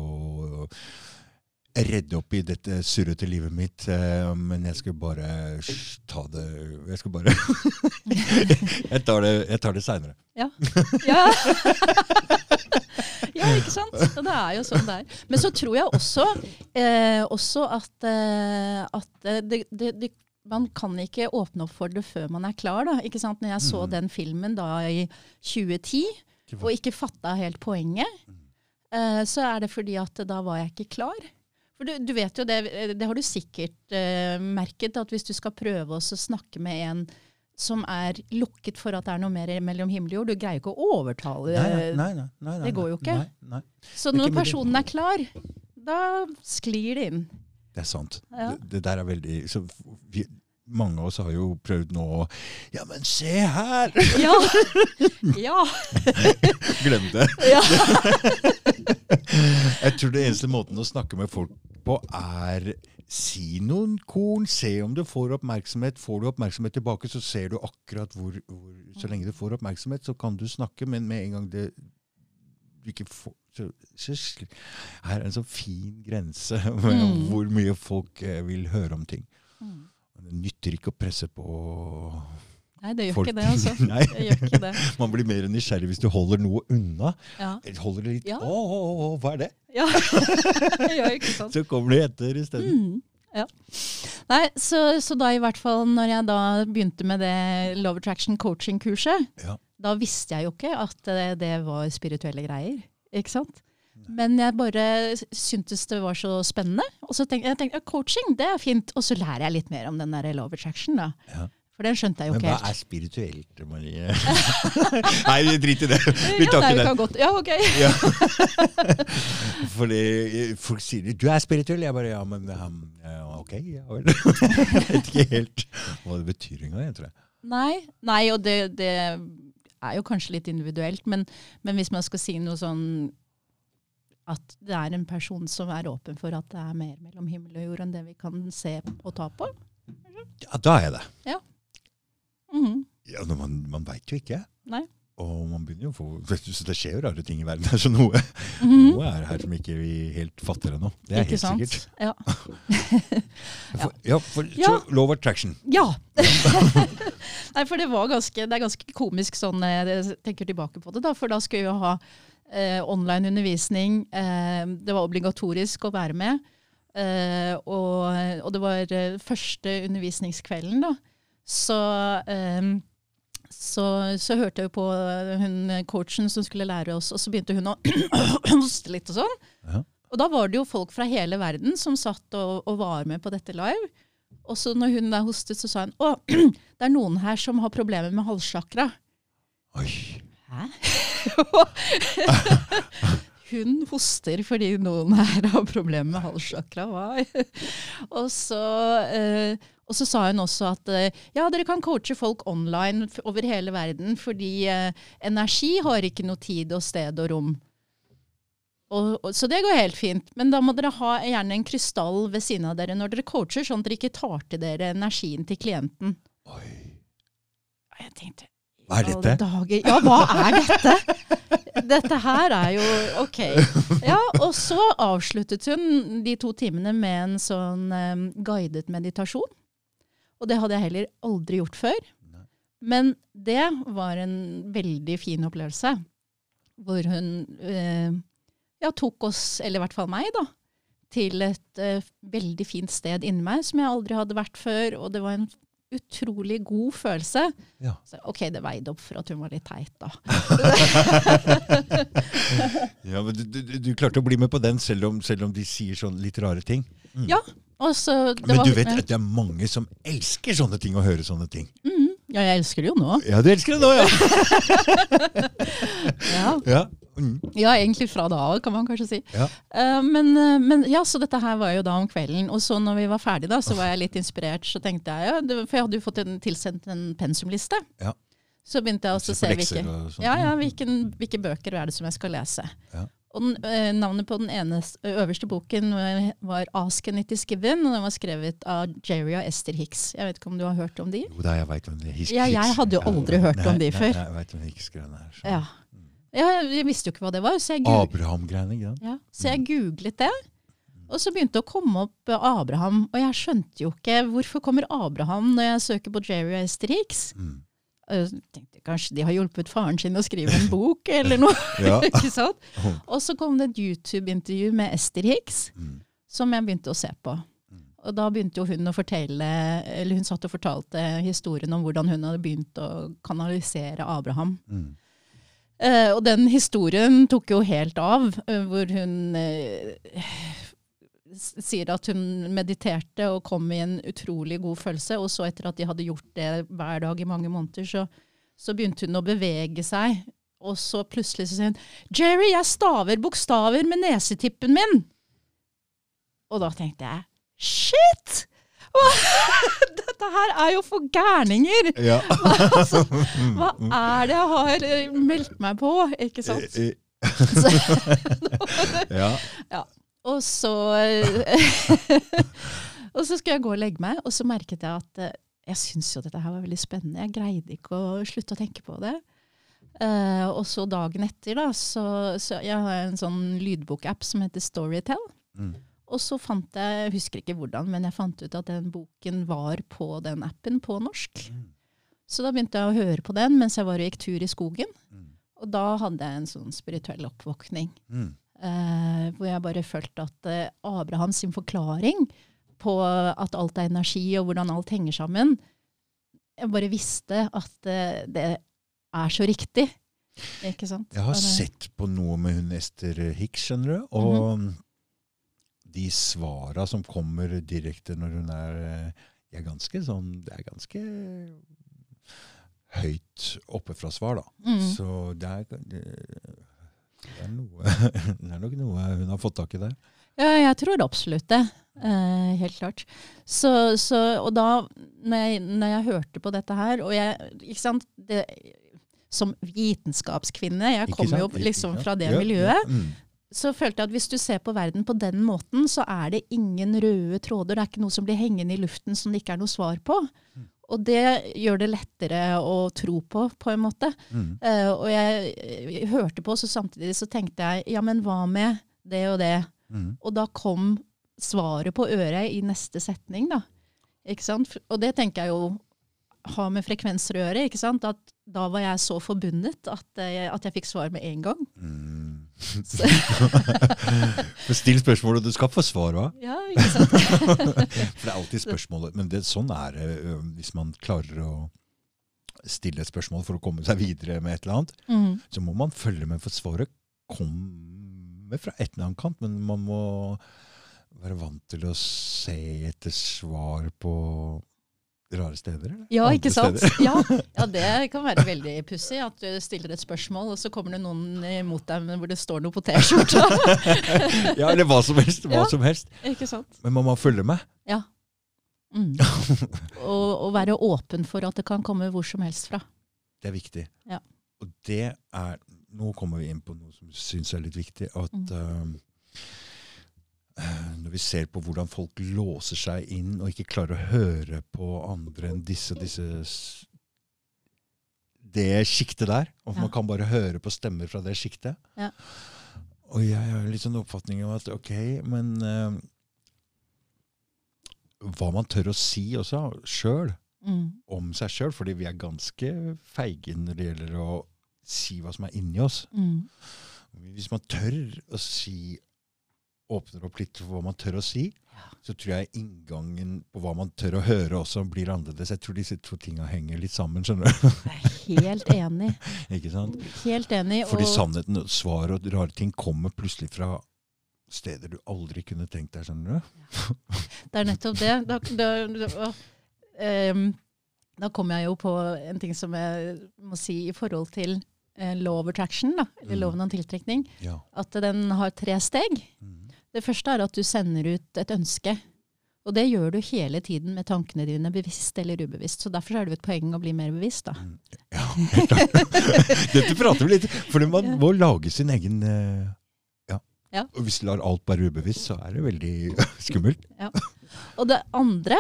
redde opp i dette surrete livet mitt, eh, men jeg skal bare ta det Jeg skal bare Jeg tar det, jeg tar det seinere. Ja. ja. ja, ikke sant? Og det er jo sånn det er. Men så tror jeg også, eh, også at, eh, at eh, det, det, det, man kan ikke åpne opp for det før man er klar. Da. Ikke sant? Når jeg så Mm. den filmen da i 2010, og ikke fatta helt poenget, eh, så er det fordi at da var jeg ikke klar. For du, du vet jo det, det har du sikkert eh, merket, at hvis du skal prøve å snakke med en som er lukket for at det er noe mer mellom himmel og jord, du greier ikke å overtale Nei, nei, nei, nei, det går jo ikke. Så når personen er klar, da sklir det inn. Det er sant. Ja. Det, det der er veldig så vi, Mange av oss har jo prøvd nå å Ja, men se her! Ja! ja. Glem det. ja. Jeg tror det eneste måten å snakke med folk på er Si noen korn, se om du får oppmerksomhet. Får du oppmerksomhet tilbake, så ser du akkurat hvor, hvor Så lenge du får oppmerksomhet, så kan du snakke, men med en gang det du ikke får så, så, Her er en sånn fin grense med Mm. hvor mye folk eh, vil høre om ting. Mm. Det nytter ikke å presse på Nei, det gjør folk. ikke det, altså. Nei. Det gjør ikke det. Man blir mer nysgjerrig hvis du holder noe unna. Ja. Holder det litt Ja. å, å, å, hva er det? ja. ja, ikke sant. Så kommer du etter isteden. Mm. Ja. Nei, så, så da i hvert fall når jeg da begynte med det Love Attraction coaching-kurset, Ja. da visste jeg jo ikke at det, det var spirituelle greier. Ikke sant? Men jeg bare syntes det var så spennende. Og så tenkte jeg tenkte, ja, coaching, det er fint. Og så lærer jeg litt mer om den der love attraction. da. Ja. For den skjønte jeg jo ikke helt. Men hva er spirituelt, Marie? Nei, drit i det. Vi ja, tar ikke vi den. kan godt. Ja, ok. Ja. Fordi eh, folk sier 'du er spirituell'. Jeg bare ja, men um, ok. Ja, vel. Jeg vet ikke helt hva det betyr engang. jeg tror jeg. Nei, nei og det, det er jo kanskje litt individuelt, men, men hvis man skal si noe sånn at det er en person som er åpen for at det er mer mellom himmel og jord enn det vi kan se og ta på. Ja, da er det. Mhm. Ja, Man, man veit jo ikke. Nei. Og man begynner jo å få vet du, så Det skjer jo rare ting i verden. her, Så noe, Mhm. noe er her som ikke vi helt fatter ennå. Det er Ikke helt sant? sikkert. Ja. For, ja, for, Ja. Så Love Attraction. ja. Nei, for det var ganske, det er ganske komisk sånn jeg tenker tilbake på det. da, For da skulle vi ha eh, online undervisning. Eh, det var obligatorisk å være med. Eh, og, og det var eh, første undervisningskvelden, da. Så, um, så, så hørte jeg jo på hun coachen som skulle lære oss, og så begynte hun å hoste litt og sånn. Ja. Og da var det jo folk fra hele verden som satt og, og var med på dette live. Og så når hun der hostet, så sa hun å, det er noen her som har problemer med halssjakra. Oi. Hæ? Hun hoster fordi noen her har problemer med halssjakra. Og, så, eh, og så sa hun også at eh, ja, dere kan coache folk online over hele verden, fordi eh, energi har ikke noe tid og sted og rom. Og, og, så det går helt fint. Men da må dere ha gjerne en krystall ved siden av dere når dere coacher, sånn at dere ikke tar til dere energien til klienten. Oi. Og jeg tenkte Hva er dette? Ja, hva er dette? Dette her er jo OK. Ja, og så avsluttet hun de to timene med en sånn um, guidet meditasjon. Og det hadde jeg heller aldri gjort før. Men det var en veldig fin opplevelse. Hvor hun uh, ja, tok oss, eller i hvert fall meg, da, til et uh, veldig fint sted inni meg som jeg aldri hadde vært før. Og det var en utrolig god følelse. Ja. Så, ok, det veide opp for at hun var litt teit, da. Ja, men du, du, du klarte å bli med på den, selv om, selv om de sier sånn litt rare ting. Mm. Ja, og så det Men var, du vet at det er mange som elsker sånne ting, å høre sånne ting. Mm. Ja, jeg elsker det jo nå. Ja, du elsker det nå, ja! Ja. ja. Mm. Ja, egentlig fra da av, kan man kanskje si. Ja. Uh, men, eh, men ja, så dette her var jo da om kvelden. Og så når vi var ferdig da, så var jeg litt inspirert. Så tenkte jeg, ja, det, For jeg hadde jo fått en, tilsendt en pensumliste. Ja. Så begynte jeg også å Se se hvilke, ja, ja, hvilken, hvilke bøker er det som jeg skal lese. Ja. Og den, eh, Navnet på den ene, øverste boken var- 'Ask and It Is Given', og den var skrevet av Jerry og Esther Hicks. Jeg vet ikke om du har hørt om de? Jo da, jeg veit hvem er. Hisk- Ja, jeg hadde jo aldri hørt om de nei, før. Nei, jeg vet hvem Hiks-greiene er. så. Ja. Ja. Jeg visste jo ikke hva det var, så jeg, Abraham-greiene, ja, så jeg googlet det. Og så begynte det å komme opp eh, Abraham, og jeg skjønte jo ikke hvorfor kommer Abraham når jeg søker på Jerry Hicks. Mm. Jeg tenkte kanskje de har hjulpet faren sin å skrive en bok, eller noe. Ikke sant? Og så kom det et YouTube-intervju med Esther Hicks, Mm. som jeg begynte å se på. Mm. Og da begynte jo hun å fortelle, eller hun satt og fortalte historien om hvordan hun hadde begynt å kanalisere Abraham. Mm. Eh, og den historien tok jo helt av, uh, hvor hun uh, sier at hun mediterte og kom i en utrolig god følelse. Og så etter at de hadde gjort det hver dag i mange måneder, så, så begynte hun å bevege seg. Og så plutselig så sier hun 'Jerry, jeg staver bokstaver med nesetippen min'. Og da tenkte jeg 'shit'! Hva- Dette her er jo for gærninger! Ja. Altså, hva er det jeg har eh, meldt meg på? Ikke sant? Så, ja. og så Og så skulle jeg gå og legge meg, og så merket jeg at eh, jeg syntes jo dette her var veldig spennende. Jeg greide ikke å slutte å tenke på det. Uh, og så dagen etter, da, så, så Jeg har en sånn lydbokapp som heter Storytel. Mm. Og så fant jeg, jeg husker ikke hvordan, men jeg fant ut at den boken var på den appen på norsk. Mm. Så da begynte jeg å høre på den mens jeg var og gikk tur i skogen. Mm. Og da hadde jeg en sånn spirituell oppvåkning. Mm. Eh, hvor jeg bare følte at eh, Abrahams sin forklaring på at alt er energi, og hvordan alt henger sammen Jeg bare visste at eh, det er så riktig. Ikke sant? Jeg har sett på noe med hun Ester Hicks, skjønner du. Og de svara som kommer direkte når hun er eh, De er ganske sånn Det er ganske høyt oppe fra svar, da. Mm. Så det er, det, er noe, det er nok noe hun har fått tak i der. Ja, jeg tror absolutt det. Eh, helt klart. Så, så, og da, når jeg, når jeg hørte på dette her, og jeg Ikke sant det, Som vitenskapskvinne, jeg kommer jo liksom fra det miljøet, mm. Så følte jeg at hvis du ser på verden på den måten, så er det ingen røde tråder. Det er ikke noe som blir hengende i luften som det ikke er noe svar på. Mm. Og det gjør det lettere å tro på, på en måte. Mm. Uh, og jeg, jeg hørte på, så samtidig så tenkte jeg ja, men hva med det og det? Mm. Og da kom svaret på øret i neste setning, da. Ikke sant? Og det tenker jeg jo har med frekvenser å gjøre. ikke sant? At da var jeg så forbundet at, eh, at jeg fikk svar med en gang. Mm. Still spørsmålet, du skal få svar òg. ja, ikke sant? For det er alltid spørsmålet. Men det, sånn er det hvis man klarer å stille et spørsmål for å komme seg videre med et eller annet. Mm. Så må man følge med, for svaret kommer fra et eller annet kant. Men man må være vant til å se etter svar på rare steder. Eller? Ja, Andre ikke sant? Ja, ja, det kan være veldig pussig at du stiller et spørsmål, og så kommer det noen imot deg hvor det står noe på T-skjorta. ja, eller hva som helst. Hva Ja. som helst. ikke sant? Men man må følge med. Ja. Mm. Og, og være åpen for at det kan komme hvor som helst fra. Det er viktig. Ja. Og det er Nå kommer vi inn på noe som syns er litt viktig. At Mm. eh, når vi ser på hvordan folk låser seg inn og ikke klarer å høre på andre enn disse, disse Det sjiktet der. Og Ja. man kan bare høre på stemmer fra det sjiktet. Ja. Og jeg har litt sånn oppfatning av at ok, men uh, Hva man tør å si også sjøl Mm. om seg sjøl, fordi vi er ganske feige når det gjelder å si hva som er inni oss. Mm. Hvis man tør å si Åpner opp litt for hva man tør å si, så tror jeg inngangen på hva man tør å høre også blir annerledes. Jeg tror disse to tinga henger litt sammen. skjønner du? Jeg er helt enig. Ikke sant? Helt enig. Fordi og- sannheten, svar og rare ting kommer plutselig fra steder du aldri kunne tenkt deg. skjønner du? Det er nettopp det. Da, da, da, um, da kom jeg jo på en ting som jeg må si i forhold til eh, law of attraction, da, eller Mm. loven om tiltrekning, Ja. at den har tre steg. Mm. Det første er at du sender ut et ønske. Og det gjør du hele tiden med tankene dine, bevisst eller ubevisst. Så derfor er det jo et poeng å bli mer bevisst, da. Ja. Dette prater vi litt For man må lage sin egen eh, ja. Ja. Og hvis du lar alt være ubevisst, så er det veldig skummelt. Og det andre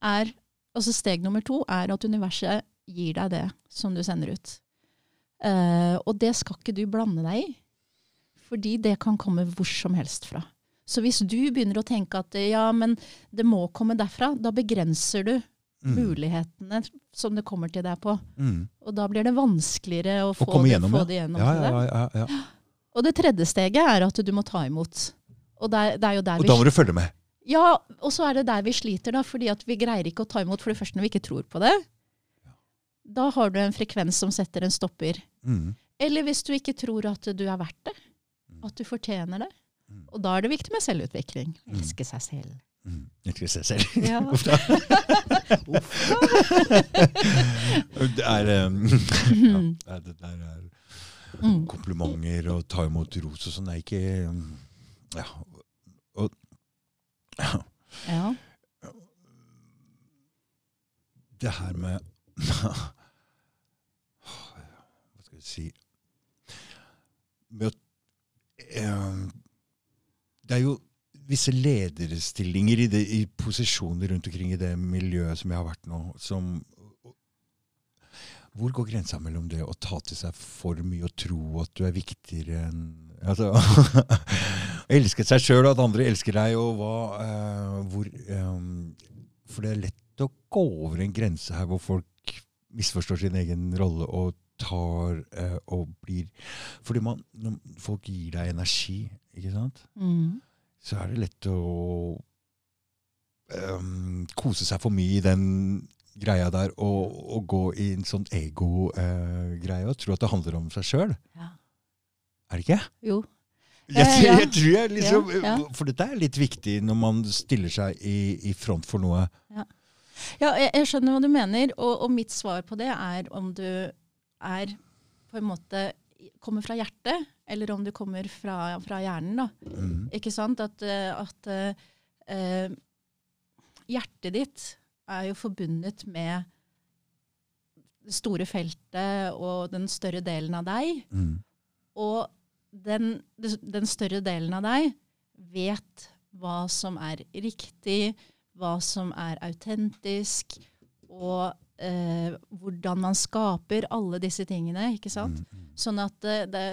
er, altså steg nummer to, er at universet gir deg det som du sender ut. Uh, og det skal ikke du blande deg i. Fordi det kan komme hvor som helst fra. Så hvis du begynner å tenke at ja, men det må komme derfra, da begrenser du Mm. mulighetene som det kommer til deg på. Mm. Og da blir det vanskeligere å Å få, det, gjennom, få det gjennom Ja, til ja, deg. ja, ja. Og det tredje steget er at du må ta imot. Og det er, det er jo der Og da må du følge med. Ja, og så er det der vi sliter, da, fordi at vi greier ikke å ta imot for det første når vi ikke tror på det. Da har du en frekvens som setter en stopper. Mm. Eller hvis du ikke tror at du er verdt det. At du fortjener det. Mm. Og da er det viktig med selvutvikling. Mm. Elske seg selv. Mm. Elske seg selv. Ja. Uff da. det er um, ja, det der er Mm. komplimenter og ta imot ros og sånn. Er ikke um, Ja. Og Ja. det her med Hva skal jeg si Med å eh, Det er jo visse lederstillinger i, det, i posisjoner rundt omkring i det miljøet som jeg har vært nå, som Hvor går grensa mellom det å ta til seg for mye og tro at du er viktigere enn altså, Elske seg sjøl og at andre elsker deg, og hva eh, hvor, eh, For det er lett å gå over en grense her hvor folk misforstår sin egen rolle og tar eh, og blir Fordi man, når folk gir deg energi, ikke sant, Mm. så er det lett å um, kose seg for mye i den greia der og, og gå i en sånn ego-greie og tro at det handler om seg sjøl. Ja. Er det ikke? Jo. Jeg, jeg, jeg tror jeg liksom, Ja, ja. For dette er litt viktig når man stiller seg i, i front for noe. Ja, jeg, jeg skjønner hva du mener, og, og mitt svar på det er om du er på en måte kommer fra hjertet, eller om du kommer fra, fra hjernen. da. Mm. Ikke sant? At, eh, at eh, hjertet ditt er jo forbundet med det store feltet og den større delen av deg. Mm. Og den, den større delen av deg vet hva som er riktig, hva som er autentisk, og eh, hvordan man skaper alle disse tingene. ikke sant? Mm. Sånn at det, det,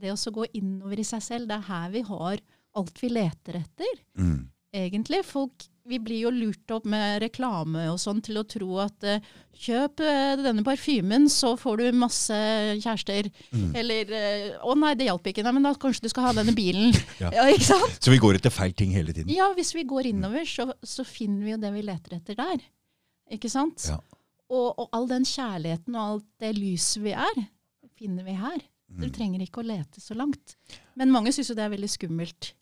det å gå innover i seg selv, det er her vi har alt vi leter etter. Mm. Egentlig. Folk, vi blir jo lurt opp med reklame og sånn til å tro at eh, kjøp eh, denne parfymen, så får du masse kjærester. Mm. Eller eh, å nei, det hjalp ikke, nei, men da kanskje du skal ha denne bilen. Ja. ja, ikke sant? Så vi går etter feil ting hele tiden. Ja, hvis vi går innover, så, så finner vi jo det vi leter etter der. Ikke sant? Ja. Og, og all den kjærligheten og alt det lyset vi er, finner vi her. Du Mm. trenger ikke å lete så langt. Men mange syns jo det er veldig skummelt.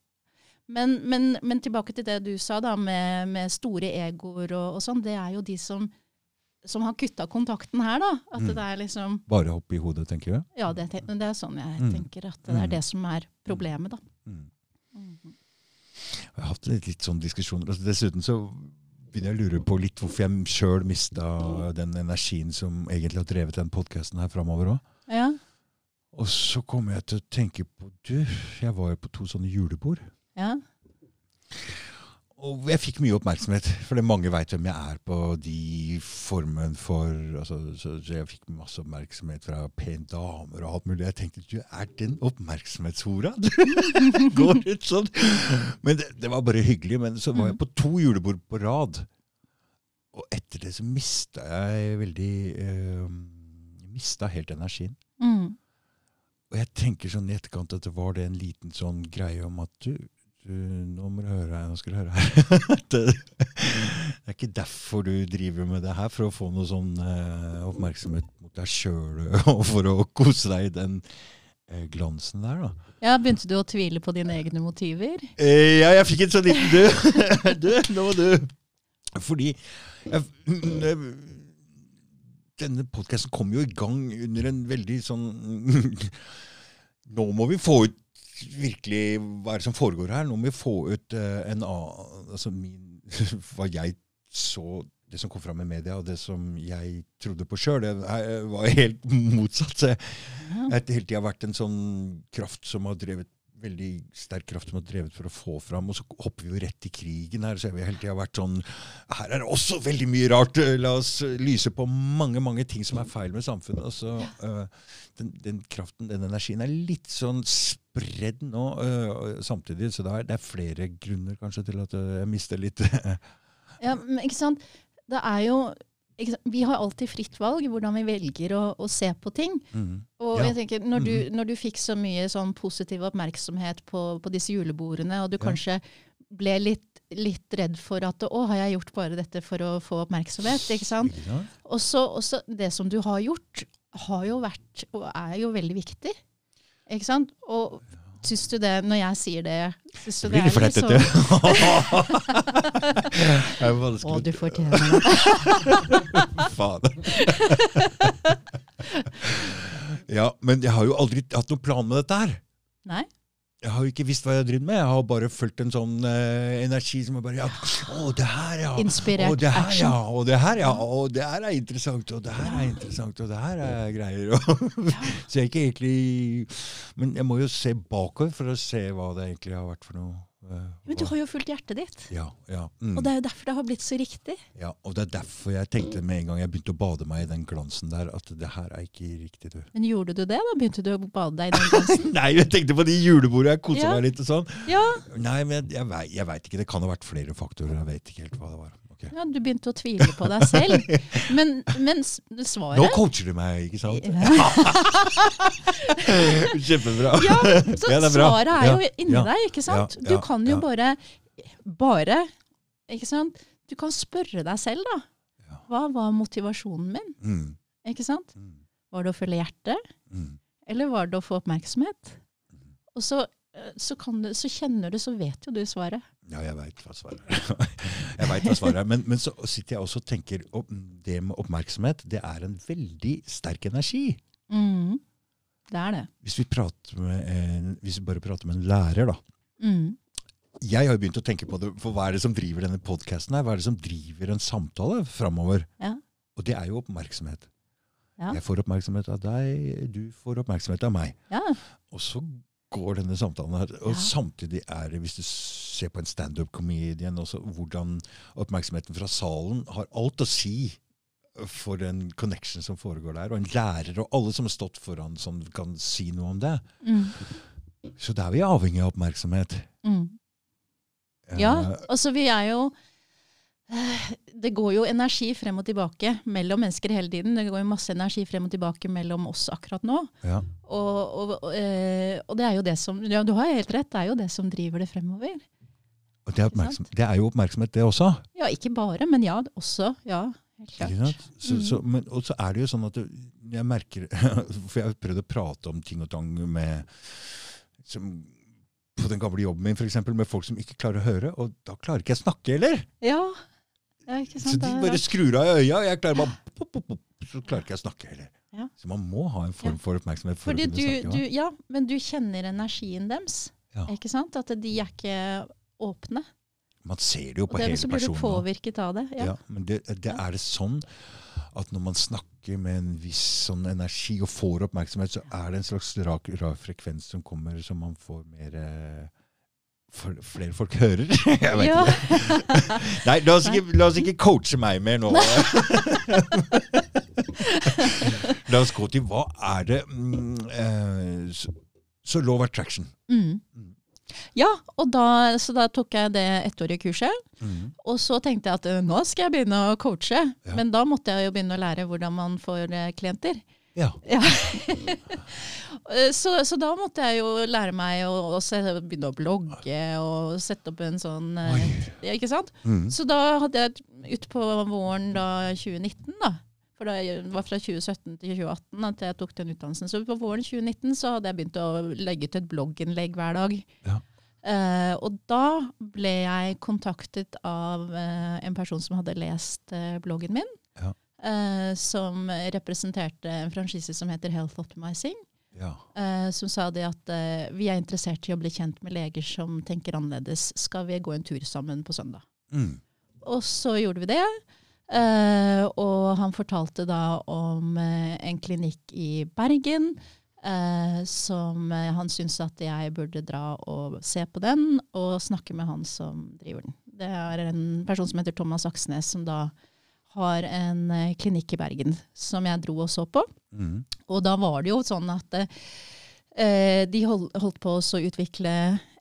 Men, men, men tilbake til det du sa da, med, med store egoer og, og sånn. Det er jo de som, som har kutta kontakten her, da. At Mm. det er liksom Bare hopp i hodet, tenker du? Ja, det, det er sånn jeg Mm. tenker at det Mm. er det som er problemet, da. Mm. Jeg har hatt litt, litt sånne diskusjoner. Altså, dessuten så begynner jeg å lure på litt hvorfor jeg sjøl mista den energien som egentlig har drevet den podkasten her framover òg. Ja. Og så kommer jeg til å tenke på Du, jeg var jo på to sånne julebord. ja. Og jeg fikk mye oppmerksomhet, fordi mange veit hvem jeg er på de formen for altså, så, jeg fikk masse oppmerksomhet fra pene damer og alt mulig. Jeg tenkte du er den oppmerksomhetshora! Går ut sånn! Men det, det var bare hyggelig. Men så var jeg på to julebord på rad. Og etter det så mista jeg veldig eh, Mista helt energien. Mm. Og jeg tenker sånn i etterkant at det var det en liten sånn greie om at du, du nå må du høre her, nå skal du høre her. Det, er ikke derfor du driver med det her, for å få noe sånn eh, oppmerksomhet mot deg sjøl og for å kose deg i den eh, glansen der, da. ja, Begynte du å tvile på dine egne motiver? Eh, ja, jeg fikk en sånn liten du. du, nå må du Fordi jeg, denne podkasten kom jo i gang under en veldig sånn Nå må vi få ut virkelig hva er det som foregår her. Nå må vi få ut uh, en annen altså min, Hva jeg så det som kom fram i media, og det som jeg trodde på sjøl, det er- var helt motsatt. Så jeg har hele tida vært en sånn kraft som har drevet veldig sterk kraft som har drevet for å få fram. Og så hopper vi jo rett i krigen her, så har vi hele tida vært sånn Her er det også veldig mye rart! La oss lyse på mange mange ting som er feil med samfunnet. Og så, øh, den, den kraften, den energien, er litt sånn spredd nå uh, samtidig. Så det er, det er flere grunner kanskje til at jeg mister litt Ja, men ikke sant? Det er jo? Vi har alltid fritt valg hvordan vi velger å, å se på ting. mm. Og Ja. jeg tenker, når du, Mhm. når du fikk så mye sånn positiv oppmerksomhet på, på disse julebordene, og du Ja. kanskje ble litt, litt redd for at å, har jeg gjort bare dette for å få oppmerksomhet? ikke sant? Ja. Og så det som du har gjort, har jo vært og er jo veldig viktig. Ikke sant? Og syns du det, når jeg sier det syns du Det er litt sånn- det er Å, du fortjener det. Faen. ja, men jeg har jo aldri hatt noen plan med dette her. Nei? Jeg har jo ikke visst hva jeg har drevet med. Jeg har bare fulgt en sånn uh, energi som er bare ja, Å, det her, ja. Inspirert Å, det her, action. ja. Og det her, ja. Og det her er interessant. Og det her er interessant. Og det her er greier. Og så jeg er ikke egentlig Men jeg må jo se bakover for å se hva det egentlig har vært for noe. Eh, Men du har jo fulgt hjertet ditt. ja, ja. Mm. Og det er jo derfor det har blitt så riktig. Ja, og det er derfor jeg tenkte med en gang jeg begynte å bade meg i den glansen der, at det her er ikke riktig, du. Men gjorde du det? Da begynte du å bade deg i den glansen? Nei, jeg tenkte på de julebordene, jeg kosa Ja. meg litt og sånn. Ja, Nei, men jeg, jeg veit ikke, det kan ha vært flere faktorer, jeg vet ikke helt hva det var. Ok. ja, du begynte å tvile på deg selv. Men, men svaret Nå coacher du meg, ikke sant? ja, Kjempebra. så Ja, er. Svaret er jo inni ja, deg, ikke sant? ja, Du kan jo ja. bare Bare, ikke sant? Du kan spørre deg selv, da. Hva var motivasjonen min? Mm, Ikke sant? mm, Var det å følge hjertet? mm. Eller var det å få oppmerksomhet? Og så, eh, så, kan du, så kjenner du, så vet jo du svaret. Ja, jeg veit hva svaret er. jeg vet hva svaret er. Men, men så sitter jeg også og tenker opp, det med oppmerksomhet, det er en veldig sterk energi. Mm. Det er det. Hvis vi, en, hvis vi bare prater med en lærer, da. Mm. Jeg har begynt å tenke på det, for hva er det som driver denne podkasten her? Hva er det som driver en samtale framover? Ja. Og det er jo oppmerksomhet. Ja. Jeg får oppmerksomhet av deg, du får oppmerksomhet av meg. Ja. Og så går denne samtalen her. Og Ja. samtidig er det, hvis du ser på en standup-comedian, hvordan oppmerksomheten fra salen har alt å si for den connection som foregår der. Og en lærer og alle som har stått foran, som kan si noe om det. Mm. Så da er vi avhengig av oppmerksomhet. Mm. Ja, Eh, altså vi er jo Det går jo energi frem og tilbake mellom mennesker hele tiden. Det går jo masse energi frem og tilbake mellom oss akkurat nå. ja. Og, og, og, eh, og det er jo det som Ja, du har helt rett. Det er jo det som driver det fremover. Og det er, det er jo oppmerksomhet, det også. Ja, ikke bare, men ja, også. Ja, helt klart. Så, så, men, og så er det jo sånn at jeg merker For jeg har prøvd å prate om ting og tang med som, På den gamle jobben min, for eksempel, med folk som ikke klarer å høre. Og da klarer ikke jeg snakke heller. Ja, sant. Så de bare skrur av i øya, og jeg klarer bare pop, pop, pop, Så klarer ikke jeg å snakke heller. Ja. Så man må ha en form for oppmerksomhet for Fordi å du, snakke. du, ja, men du kjenner energien deres. Ja. Ikke sant? At de er ikke åpne. Man ser det jo Og på dermed hele så blir du påvirket av det. Ja. Ja. men det, det er det sånn at når man snakker med en viss sånn energi og får oppmerksomhet, så er det en slags rar, frekvens som kommer, som man får mer eh, Flere folk hører. Jeg vet Ja. ikke. Nei, la oss ikke, la oss ikke coache meg mer nå. la oss gå til hva er det mm, eh, så, så law of attraction. Mm. Mm. Ja, og da, så da tok jeg det ettårige kurset. Mm. Og så tenkte jeg at eh, nå skal jeg begynne å coache. Ja. Men da måtte jeg jo begynne å lære hvordan man får eh, klienter. Ja. Ja. Så, så da måtte jeg jo lære meg å, å begynne å blogge og sette opp en sånn eh, ja, Ikke sant? Mm. Så da hadde jeg utpå våren da 2019, da. For det var fra 2017 til 2018 at jeg tok den utdannelsen. Så på våren 2019 så hadde jeg begynt å legge ut et blogginnlegg hver dag. Ja. Uh, og da ble jeg kontaktet av uh, en person som hadde lest uh, bloggen min. Ja. Eh, som representerte en franchise som heter Health Optimizing. Ja. eh, som sa det at eh, vi er interessert i å bli kjent med leger som tenker annerledes. Skal vi gå en tur sammen på søndag? Mm. Og så gjorde vi det. Eh, og han fortalte da om eh, en klinikk i Bergen. Uh, som uh, han syntes at jeg burde dra og se på den, og snakke med han som driver den. Det er en person som heter Thomas Aksnes, som da har en eh, klinikk i Bergen, som jeg dro og så på. Mm. Og da var det jo sånn at eh, de hold, holdt på å utvikle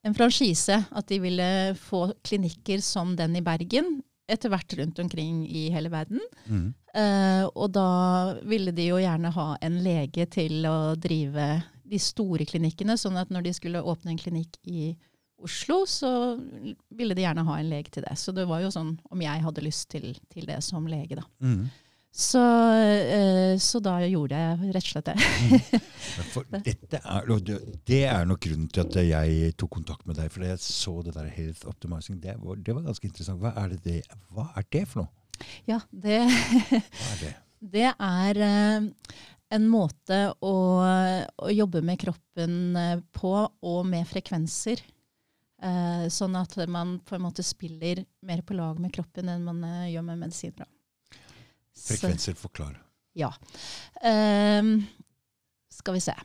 en franchise. At de ville få klinikker som den i Bergen, etter hvert rundt omkring i hele verden. Mm. Eh, og da ville de jo gjerne ha en lege til å drive de store klinikkene, sånn at når de skulle åpne en klinikk i Oslo, så ville de gjerne ha en lege til det. Så det var jo sånn om jeg hadde lyst til, til det som lege, da. Mm. Så, eh, så da gjorde jeg rett og slett det. Dette er, det, er nok grunnen til at jeg tok kontakt med deg. For jeg så det der Health Optimizing. Det var, det var ganske interessant. Hva er det, det, hva er det for noe? Ja, det, er det? det er eh, en måte å, å jobbe med kroppen eh, på, og med frekvenser. Eh, sånn at man på en måte spiller mer på lag med kroppen enn man eh, gjør med medisiner. Frekvenser forklare. Ja. Ehm, skal vi se.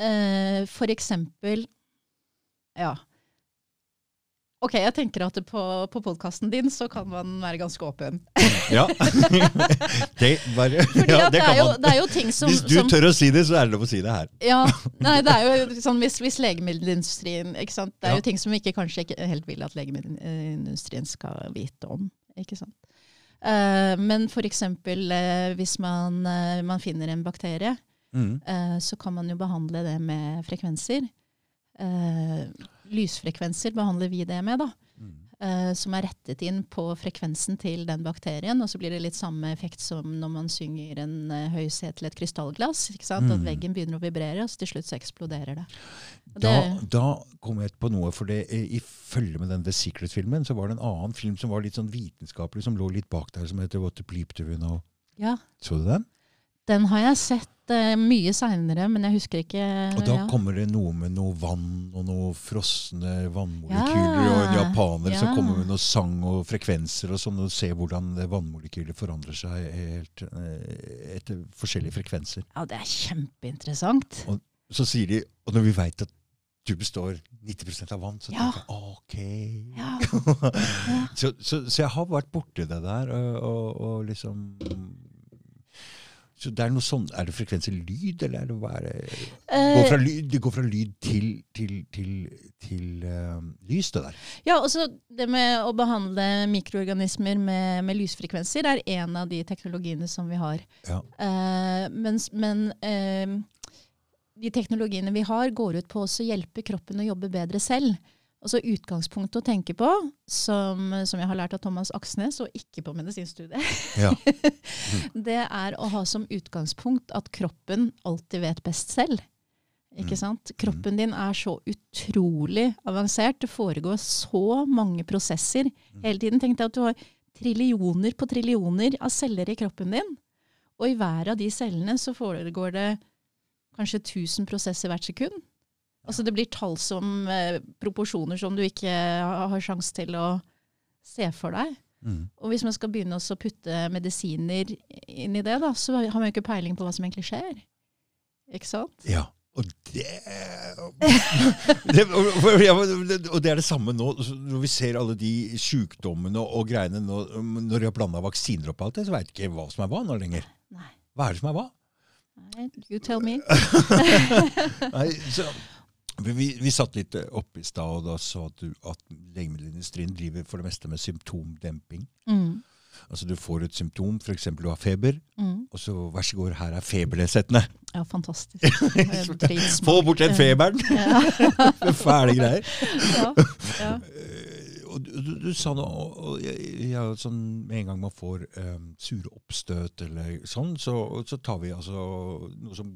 Eh, for eksempel Ja. Ok, jeg tenker at på, på podkasten din så kan man være ganske åpen. Ja. det, bare, ja, det er kan jo, man. det er jo ting som, Hvis du som tør å si det, så er det lov å si det her. ja, nei, det er jo sånn hvis, hvis legemiddelindustrien ikke sant? Det er Ja. jo ting som vi ikke, kanskje ikke helt vil at legemiddelindustrien skal vite om. ikke sant? Uh, men for eksempel eh, hvis man, uh, man finner en bakterie, Mm. uh, så kan man jo behandle det med frekvenser. Eh, lysfrekvenser behandler vi det med, da. Mm. Uh, som er rettet inn på frekvensen til den bakterien. Og så blir det litt samme effekt som når man synger en uh, høy C til et krystallglass. ikke sant? At Mm. veggen begynner å vibrere, og så til slutt så eksploderer det. Da, det da kom jeg på noe, for det, eh, i følge med den The Secret-filmen, så var det en annen film som var litt sånn vitenskapelig, som lå litt bak der, som heter What the Bleep Do You Know. ja, Så du den? Den har jeg sett eh, mye seinere, men jeg husker ikke Og da ja. kommer det noe med noe vann og noe frosne vannmolekyler, Ja. og en japaner som kommer med noe sang og frekvenser og sånn, og ser hvordan vannmolekyler forandrer seg helt, eh, etter forskjellige frekvenser. ja, det er kjempeinteressant. Og Så sier de, og når vi veit at du består 90 av vann, så Ja. tenker jeg ok. Ja. så, så, så jeg har vært borti det der, og, og, og liksom så det er noe sånn, Er det frekvenser lyd, eller er det hva er det? Går fra Eh, lyd, det går fra lyd til, til, til, til uh, lys, det der. ja, også det med å behandle mikroorganismer med, med lysfrekvenser er en av de teknologiene som vi har. Ja. Uh, mens, men uh, de teknologiene vi har, går ut på å hjelpe kroppen å jobbe bedre selv. Altså Utgangspunktet å tenke på, som, som jeg har lært av Thomas Aksnes, og ikke på medisinstudiet, Ja. det er å ha som utgangspunkt at kroppen alltid vet best selv. Ikke Mm. sant? Kroppen din er så utrolig avansert. Det foregår så mange prosesser Mm. hele tiden. Tenk deg at du har trillioner på trillioner av celler i kroppen din. Og i hver av de cellene så foregår det kanskje 1000 prosesser hvert sekund. Altså det blir tall som eh, proporsjoner som du ikke har, har sjanse til å se for deg. Mm. Og hvis man skal begynne å putte medisiner inn i det, da, så har man jo ikke peiling på hva som egentlig skjer. Ikke sant? ja. Og det, det, og, og- og det er det samme nå. Når vi ser alle de sykdommene og, og greiene nå, Når de har blanda vaksiner opp alt det, så veit ikke hva som er hva nå lenger. Hva er det som er hva? You tell me. Nei, så, vi, vi satt litt oppe i stad, og da sa du at legemiddelindustrien driver for det meste med symptomdemping. Mm. Altså Du får et symptom, f.eks. du har feber, Mm. og så vær så god, her er febernedsettende. Ja, fantastisk. Få bort den feberen! Ja. Fæle greier. ja. ja. Eh, du, du, du sa noe og- jeg, jeg, sånn, Med en gang man får um, sure oppstøt eller sånn, så, så tar vi altså noe som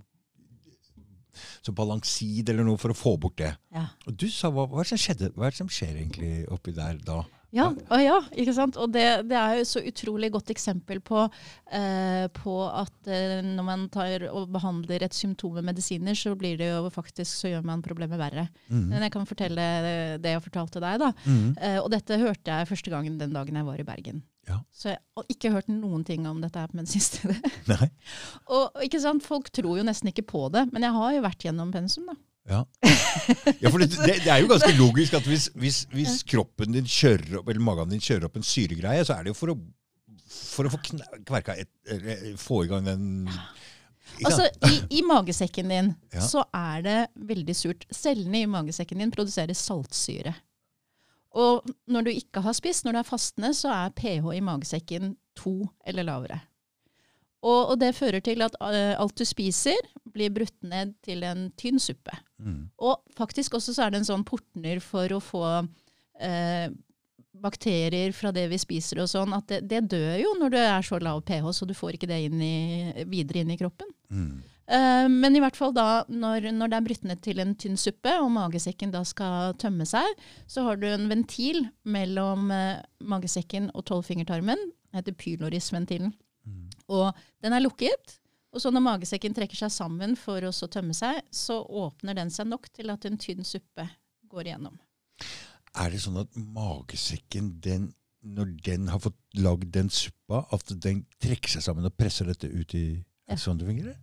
som balansid eller noe for å få bort det. Ja. Og du sa, hva, hva er det som skjedde? Hva er det som skjer egentlig oppi der da? Ja, og, ja, ikke sant? Og det, det er jo så utrolig godt eksempel på, eh, på at eh, når man tar og behandler et symptom med medisiner, så blir det jo faktisk, så gjør man problemet verre. Mm. Men jeg kan fortelle det jeg fortalte deg, da. Mm. Eh, og dette hørte jeg første gangen den dagen jeg var i Bergen. Ja. Så jeg har ikke hørt noen ting om dette her på medisinstudiet. Nei. og ikke sant, folk tror jo nesten ikke på det, men jeg har jo vært gjennom pensum, da. Ja. ja, for det, det, det er jo ganske logisk at hvis, hvis, hvis kroppen din kjører opp, eller magen din kjører opp en syregreie, så er det jo for å, for å få kverka et, få i gang den Altså, i, I magesekken din Ja. så er det veldig surt. Cellene i magesekken din produserer saltsyre. Og når du ikke har spist, når du er fastende, så er pH i magesekken to eller lavere. Og, og det fører til at eh, alt du spiser, blir brutt ned til en tynn suppe. Mm. Og faktisk også så er det en sånn portner for å få eh, bakterier fra det vi spiser og sånn, at det, det dør jo når det er så lav pH, så du får ikke det inn i, videre inn i kroppen. Mm. Eh, men i hvert fall da, når, når det er brutt ned til en tynn suppe, og magesekken da skal tømme seg, så har du en ventil mellom eh, magesekken og tolvfingertarmen. Den heter pylorisventilen. Mm. Og den er lukket. Og så når magesekken trekker seg sammen for å så tømme seg, så åpner den seg nok til at en tynn suppe går igjennom. Er det sånn at magesekken, den, når den har fått lagd den suppa, at den trekker seg sammen og presser dette ut i Ja. Sånn det fungerer?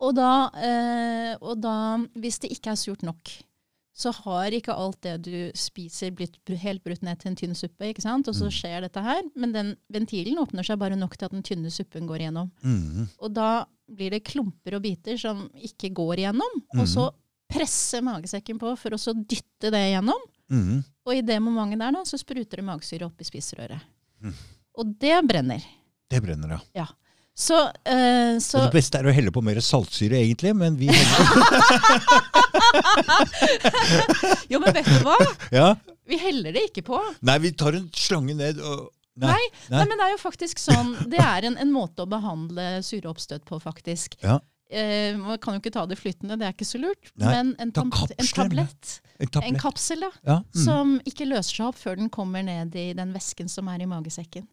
Og da, eh, og da, hvis det ikke er surt nok, så har ikke alt det du spiser blitt helt brutt ned til en tynn suppe. ikke sant? Og så Mm. skjer dette her. Men den ventilen åpner seg bare nok til at den tynne suppen går igjennom. Mm. Og da blir det klumper og biter som ikke går igjennom. Mm. Og så presser magesekken på for å så dytte det igjennom. Mm. Og i det momentet der da, så spruter det magesyre opp i spiserøret. Mm. Og det brenner. Det brenner, ja. ja. Så, uh, så det beste er å helle på mer saltsyre, egentlig, men vi heller Jo, men vet du hva? ja. Vi heller det ikke på. Nei, vi tar en slange ned og Nei, Nei. Nei, men det er jo faktisk sånn, det er en, en måte å behandle syreoppstøt på, faktisk. Ja. Eh, man kan jo ikke ta det flytende, det er ikke så lurt. Nei, men en, ta tam- en kapsler en, tablett, En en kapsel, da, Ja. Mm. som ikke løser seg opp før den kommer ned i den væsken som er i magesekken.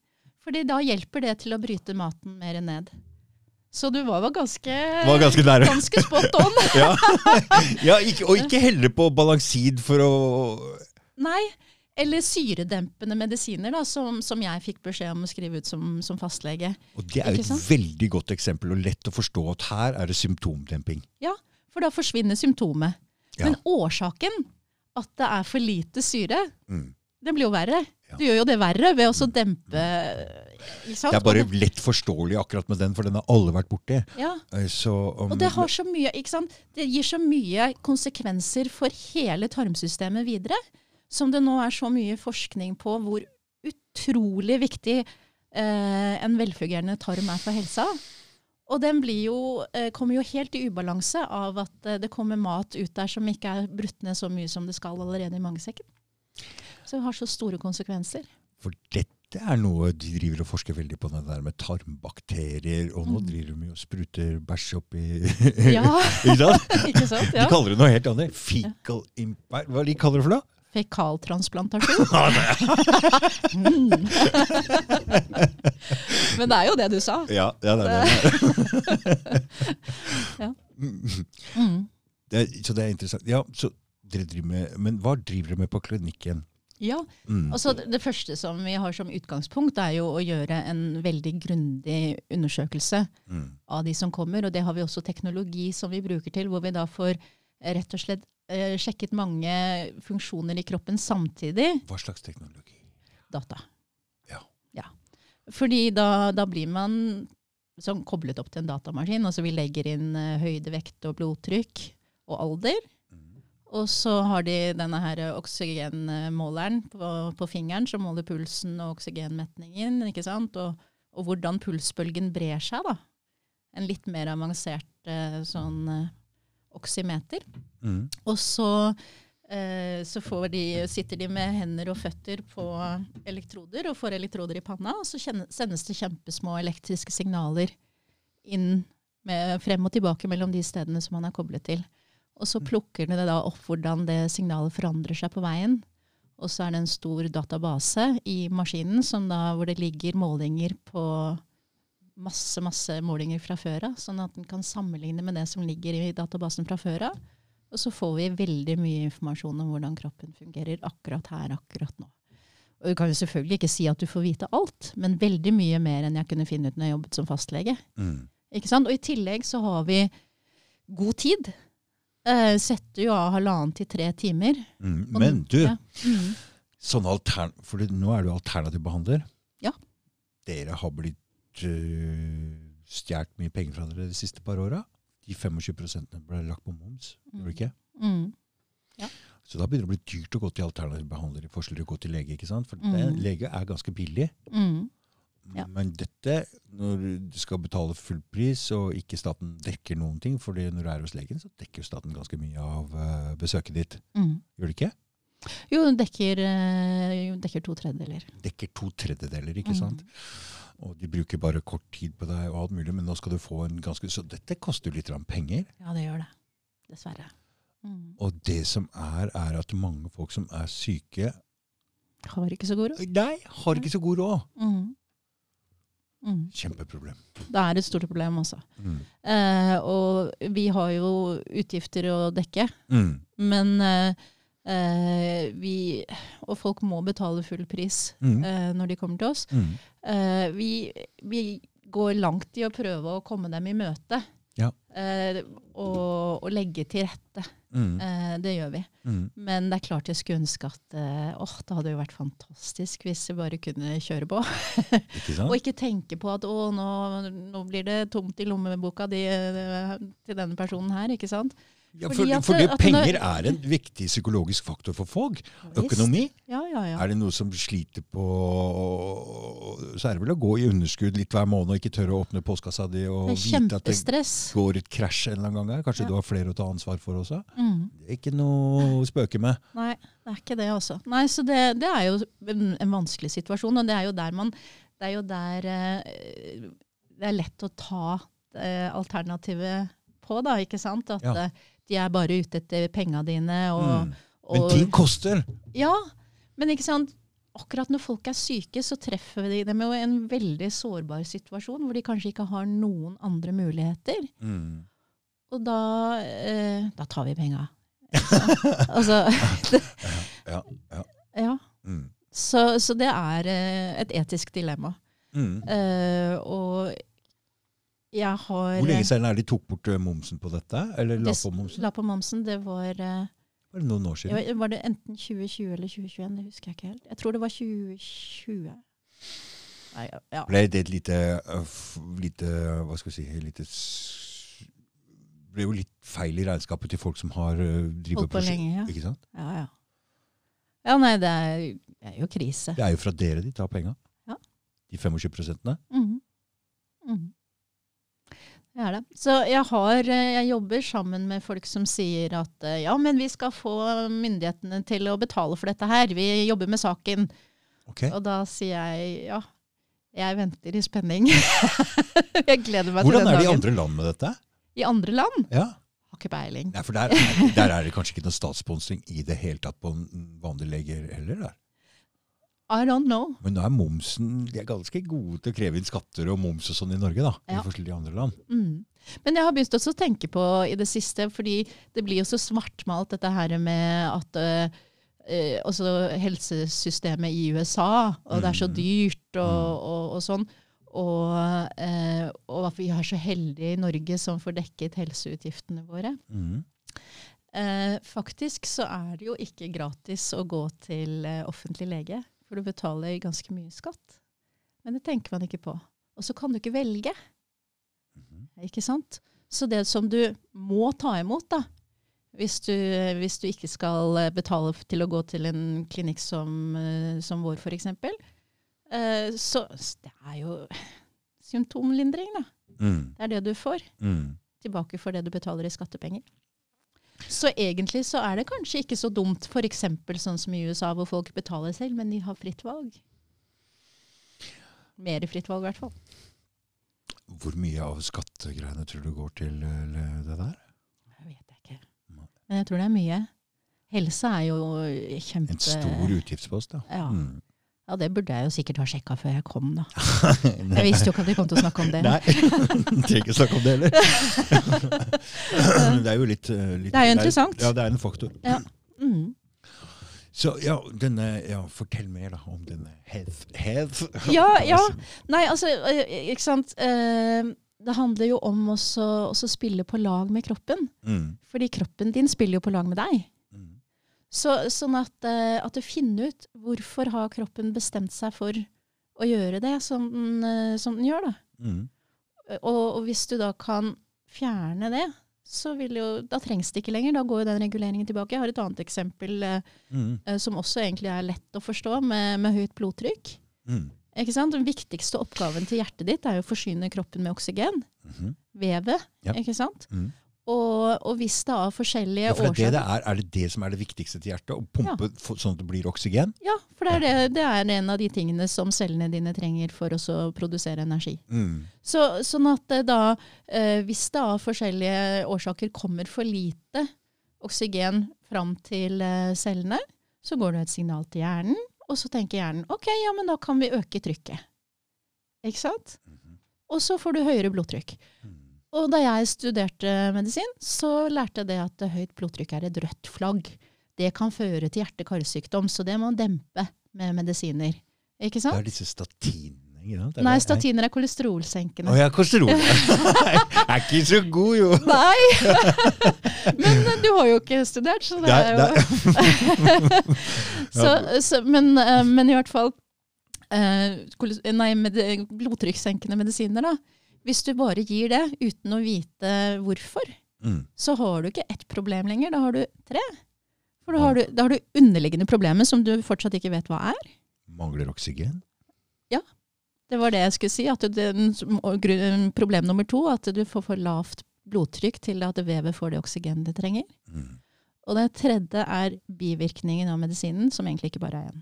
Fordi da hjelper det til å bryte maten mer ned. Så du var var ganske, Var ganske ganske spot on. Ja. ja, ikke, og ikke helle på balansid for å Nei, eller syredempende medisiner, da, som, som jeg fikk beskjed om å skrive ut som, som fastlege. Og det er jo et sant? veldig godt eksempel, og lett å forstå at her er det symptomdemping. Ja, for da forsvinner symptomet. Ja. Men årsaken, at det er for lite syre, Mm. Det blir jo verre. Du gjør jo det verre ved å dempe ikke sant? Det er bare lett forståelig akkurat med den, for den har alle vært borti. ja, Eh, Så, um, og det har så mye, ikke sant? Det gir så mye konsekvenser for hele tarmsystemet videre, som det nå er så mye forskning på hvor utrolig viktig eh, en velfungerende tarm er for helsa. Og den blir jo, eh, kommer jo helt i ubalanse av at eh, det kommer mat ut der som ikke er brutt ned så mye som det skal allerede i magesekken. Så det har så store konsekvenser. For dette er noe de driver og forsker veldig på, det der med tarmbakterier. Og nå Mm. driver de og spruter bæsj opp i Ja, Ikke sant? ikke sant? De kaller det noe helt annet. Fecal impact Hva de kaller det for noe? Fekaltransplantasjon. Mm. Men det er jo det du sa. Ja, ja det er det. Ja. Mm. Mm. det er, så det er interessant. Ja, så dere driver med, men hva driver dere med på klinikken? Ja, Mm. altså det første som vi har som utgangspunkt, er jo å gjøre en veldig grundig undersøkelse Mm. av de som kommer. Og det har vi også teknologi som vi bruker til, hvor vi da får eh, rett og slett eh, sjekket mange funksjoner i kroppen samtidig. Hva slags teknologi? Data. Ja. ja. Fordi da, da blir man sånn koblet opp til en datamaskin. Altså vi legger inn eh, høyde, vekt og blodtrykk og alder. Og så har de denne her oksygenmåleren på, på fingeren som måler pulsen og oksygenmetningen. ikke sant? Og, og hvordan pulsbølgen brer seg. da. En litt mer avansert eh, sånn eh, oksymeter. Mm. Og så, eh, så får de, sitter de med hender og føtter på elektroder og får elektroder i panna, og så sendes det kjempesmå elektriske signaler inn med, frem og tilbake mellom de stedene som man er koblet til. Og så plukker det da opp hvordan det signalet forandrer seg på veien. Og så er det en stor database i maskinen som da, hvor det ligger målinger på masse masse målinger fra før av, sånn at den kan sammenligne med det som ligger i databasen fra før av. Og så får vi veldig mye informasjon om hvordan kroppen fungerer akkurat her, akkurat nå. Og Du kan jo selvfølgelig ikke si at du får vite alt, men veldig mye mer enn jeg kunne finne ut når jeg jobbet som fastlege. Mm. Ikke sant? Og i tillegg så har vi god tid. Eh, setter jo av halvannen til tre timer. Mm. Men du, ja. Mm. sånn altern for nå er du alternativ behandler. Ja. Dere har blitt øh, stjålet mye penger fra dere de siste par åra. De 25% ble lagt på moms, gjorde det ikke? Mm. Så da begynner det å bli dyrt å gå til alternativ behandler i forskjell til å gå til lege. ikke sant? For Mm. det, lege er ganske billig. Mm. Ja. Men dette, når du skal betale full pris og ikke staten dekker noen ting, for når du er hos legen, så dekker staten ganske mye av uh, besøket ditt. Mm. Gjør det ikke? Jo, den dekker, eh, dekker to tredjedeler. Dekker to tredjedeler, ikke Mm. sant? Og de bruker bare kort tid på deg, og alt mulig, men nå skal du få en ganske Så dette koster jo litt penger. Ja, det gjør det. Dessverre. Mm. Og det som er, er at mange folk som er syke, Har ikke så god råd. nei, har ikke så god råd. Mm. Mm. Kjempeproblem. Det er et stort problem også. Mm. Eh, og vi har jo utgifter å dekke, Mm. men eh, eh, vi Og folk må betale full pris Mm. eh, når de kommer til oss. Mm. Eh, vi, vi går langt i å prøve å komme dem i møte. Ja. Eh, og, og legge til rette. Mm. Eh, det gjør vi. Mm. Men det er klart jeg skulle ønske at eh, åh, det hadde jo vært fantastisk hvis jeg bare kunne kjøre på. Ikke sant? Og ikke tenke på at å, nå, nå blir det tomt i lommeboka di, eh, til denne personen her, ikke sant? Ja, fordi for, at- fordi at penger er en viktig psykologisk faktor for folk. Økonomi. Ja, ja, ja. Er det noe som sliter på Så er det vel å gå i underskudd litt hver måned og ikke tørre å åpne postkassa di og vite at det går et krasj en eller annen gang her. Kanskje du har flere å ta ansvar for også? Mm. Det ikke noe å spøke med. Nei, det er ikke det også. Nei, så det, det er jo en, en vanskelig situasjon, og det er jo der man Det er jo der eh, det er lett å ta eh, alternativet på, da, ikke sant? At Ja. De er bare ute etter penga dine og, Mm. Men ting koster! Ja, men ikke sant? akkurat når folk er syke, så treffer de dem jo i en veldig sårbar situasjon, hvor de kanskje ikke har noen andre muligheter. Mm. Og da, eh, da tar vi penga. altså, Ja. ja. ja. Mm. Så, så det er eh, et etisk dilemma. Mm. Eh, og jeg har Hvor lenge siden er de tok bort eh, momsen på dette? Eller la Det- på momsen? La på momsen. Det var, eh, Var det noen år siden? ja, var det enten 2020 eller 2021? Det husker jeg ikke helt. Jeg tror det var 2020. Nei, ja. Ble det et lite, lite Hva skal vi si lite ble jo litt feil i regnskapet til folk som har drevet Holdt på lenge, ja. Ikke sant? Ja, ja. Ja, nei, det er, det er jo krise. Det er jo fra dere de tar penga. Ja. De 25 prosentene. Mhm. Mhm. Det er det. Så jeg, har, eh, jeg jobber sammen med folk som sier at eh, ja, men vi skal få myndighetene til å betale for dette her. Vi jobber med saken. Okay. Og da sier jeg ja, jeg venter i spenning. jeg gleder meg Hvordan til den dagen. Hvordan er det i andre land med dette? I andre land? Ja. Har ikke peiling. Nei, for der, er- der er det kanskje ikke noe statssponsing i det hele tatt på en vanlig leger heller. Der. I don't know. Men nå er momsen De er ganske gode til å kreve inn skatter og moms og sånn i Norge, da. Ja. I forskjellige andre land. Mm. Men jeg har begynt også å tenke på i det siste, fordi det blir jo så svartmalt dette her med at øh, også helsesystemet i USA, og det er så Mm. dyrt og, Mm. og, og sånn. Og, eh, og at vi er så heldige i Norge som får dekket helseutgiftene våre. Mm. Eh, faktisk så er det jo ikke gratis å gå til offentlig lege, for du betaler ganske mye skatt. Men det tenker man ikke på. Og så kan du ikke velge. Mhm. Ikke sant? Så det som du må ta imot, da, hvis du, hvis du ikke skal eh, betale til å gå til en klinikk som, eh, som vår, f.eks., eh, så det er jo symptomlindring, da. Mm. Det er det du får Mm. tilbake for det du betaler i skattepenger. Så egentlig så er det kanskje ikke så dumt, f.eks. sånn som i USA, hvor folk betaler selv, men de har fritt valg. Mer fritt valg, i hvert fall. Hvor mye av skattegreiene tror du går til eh, det der? Det vet jeg ikke. Men jeg tror det er mye. Helse er jo kjempe... En stor utgiftspost, da. Ja. Mm. Ja, det burde jeg jo sikkert ha sjekka før jeg kom, da. Jeg visste jo ikke at vi kom til å snakke om det. Nei, trenger ikke snakke om det heller. det er jo litt, eh, litt Det er jo interessant. Ja, det er en faktor. Ja. Mm. Så ja, denne, ja, fortell mer da om denne heath. heath. Ja, ja. Nei, altså, eh, ikke sant. Eh, Det handler jo om også spille på lag med kroppen. Mm. Fordi kroppen din spiller jo på lag med deg. Mm. Så, sånn at, eh, at du finner ut hvorfor har kroppen bestemt seg for å gjøre det som den, eh, som den gjør. da. Mm. Og, og hvis du da kan fjerne det, så vil jo, da trengs det ikke lenger. Da går jo den reguleringen tilbake. Jeg har et annet eksempel eh, Mm. som også egentlig er lett å forstå, med, med høyt blodtrykk. Mm. Den viktigste oppgaven til hjertet ditt er jo å forsyne kroppen med oksygen. Mhm. Vevet. Ja. ikke sant? Mm. Og, og hvis det av forskjellige Ja, for det er, det er, er det det som er det viktigste til hjertet? Å pumpe for, sånn at det blir oksygen? Ja, for det er, det, det er en av de tingene som cellene dine trenger for å produsere energi. Mm. Så, sånn at da, eh, hvis det av forskjellige årsaker kommer for lite oksygen fram til eh, cellene, så går det et signal til hjernen, og så tenker hjernen ok, ja, men da kan vi øke trykket. Ikke sant? Mhm. Og så får du høyere blodtrykk. Mm. Og da jeg studerte medisin, så lærte jeg det at høyt blodtrykk er et rødt flagg. Det kan føre til hjerte-karsykdom, så det må man dempe med medisiner. Ikke Det er disse statinene, ja. sant? Nei, statiner er Å oh, ja, kolesterol. er ikke så god, jo. Nei! Men eh, du har jo ikke studert, så det er jo så, så, men, eh, men i hvert fall eh, Nei, med blodtrykkssenkende medisiner, da. Hvis du bare gir det uten å vite hvorfor, Mm. så har du ikke ett problem lenger. Da har du tre. For da har du, da har du underliggende problemer som du fortsatt ikke vet hva er. Mangler oksygen? Ja. Det var det jeg skulle si. At den, problem nummer to, at du får for lavt blodtrykk til at vevet får det oksygenet det trenger. Mm. Og det tredje er bivirkningen av medisinen, som egentlig ikke bare er én.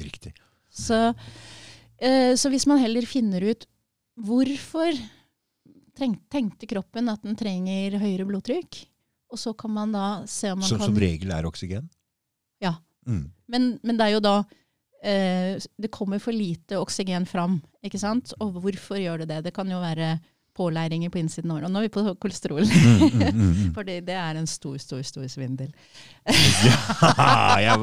Riktig. Så, eh, så hvis man heller finner ut hvorfor tenkte kroppen at den trenger høyere blodtrykk, og så kan man da se om man så, kan som regel er oksygen? Ja. Mm. Men, men det er jo da eh, Det kommer for lite oksygen fram, ikke sant? Og hvorfor gjør det det? Det kan jo være påleiringer på innsiden av året. Og nå er vi på kolesterol. Mm, mm, mm, mm. Fordi det er en stor, stor, stor svindel. Ja, jeg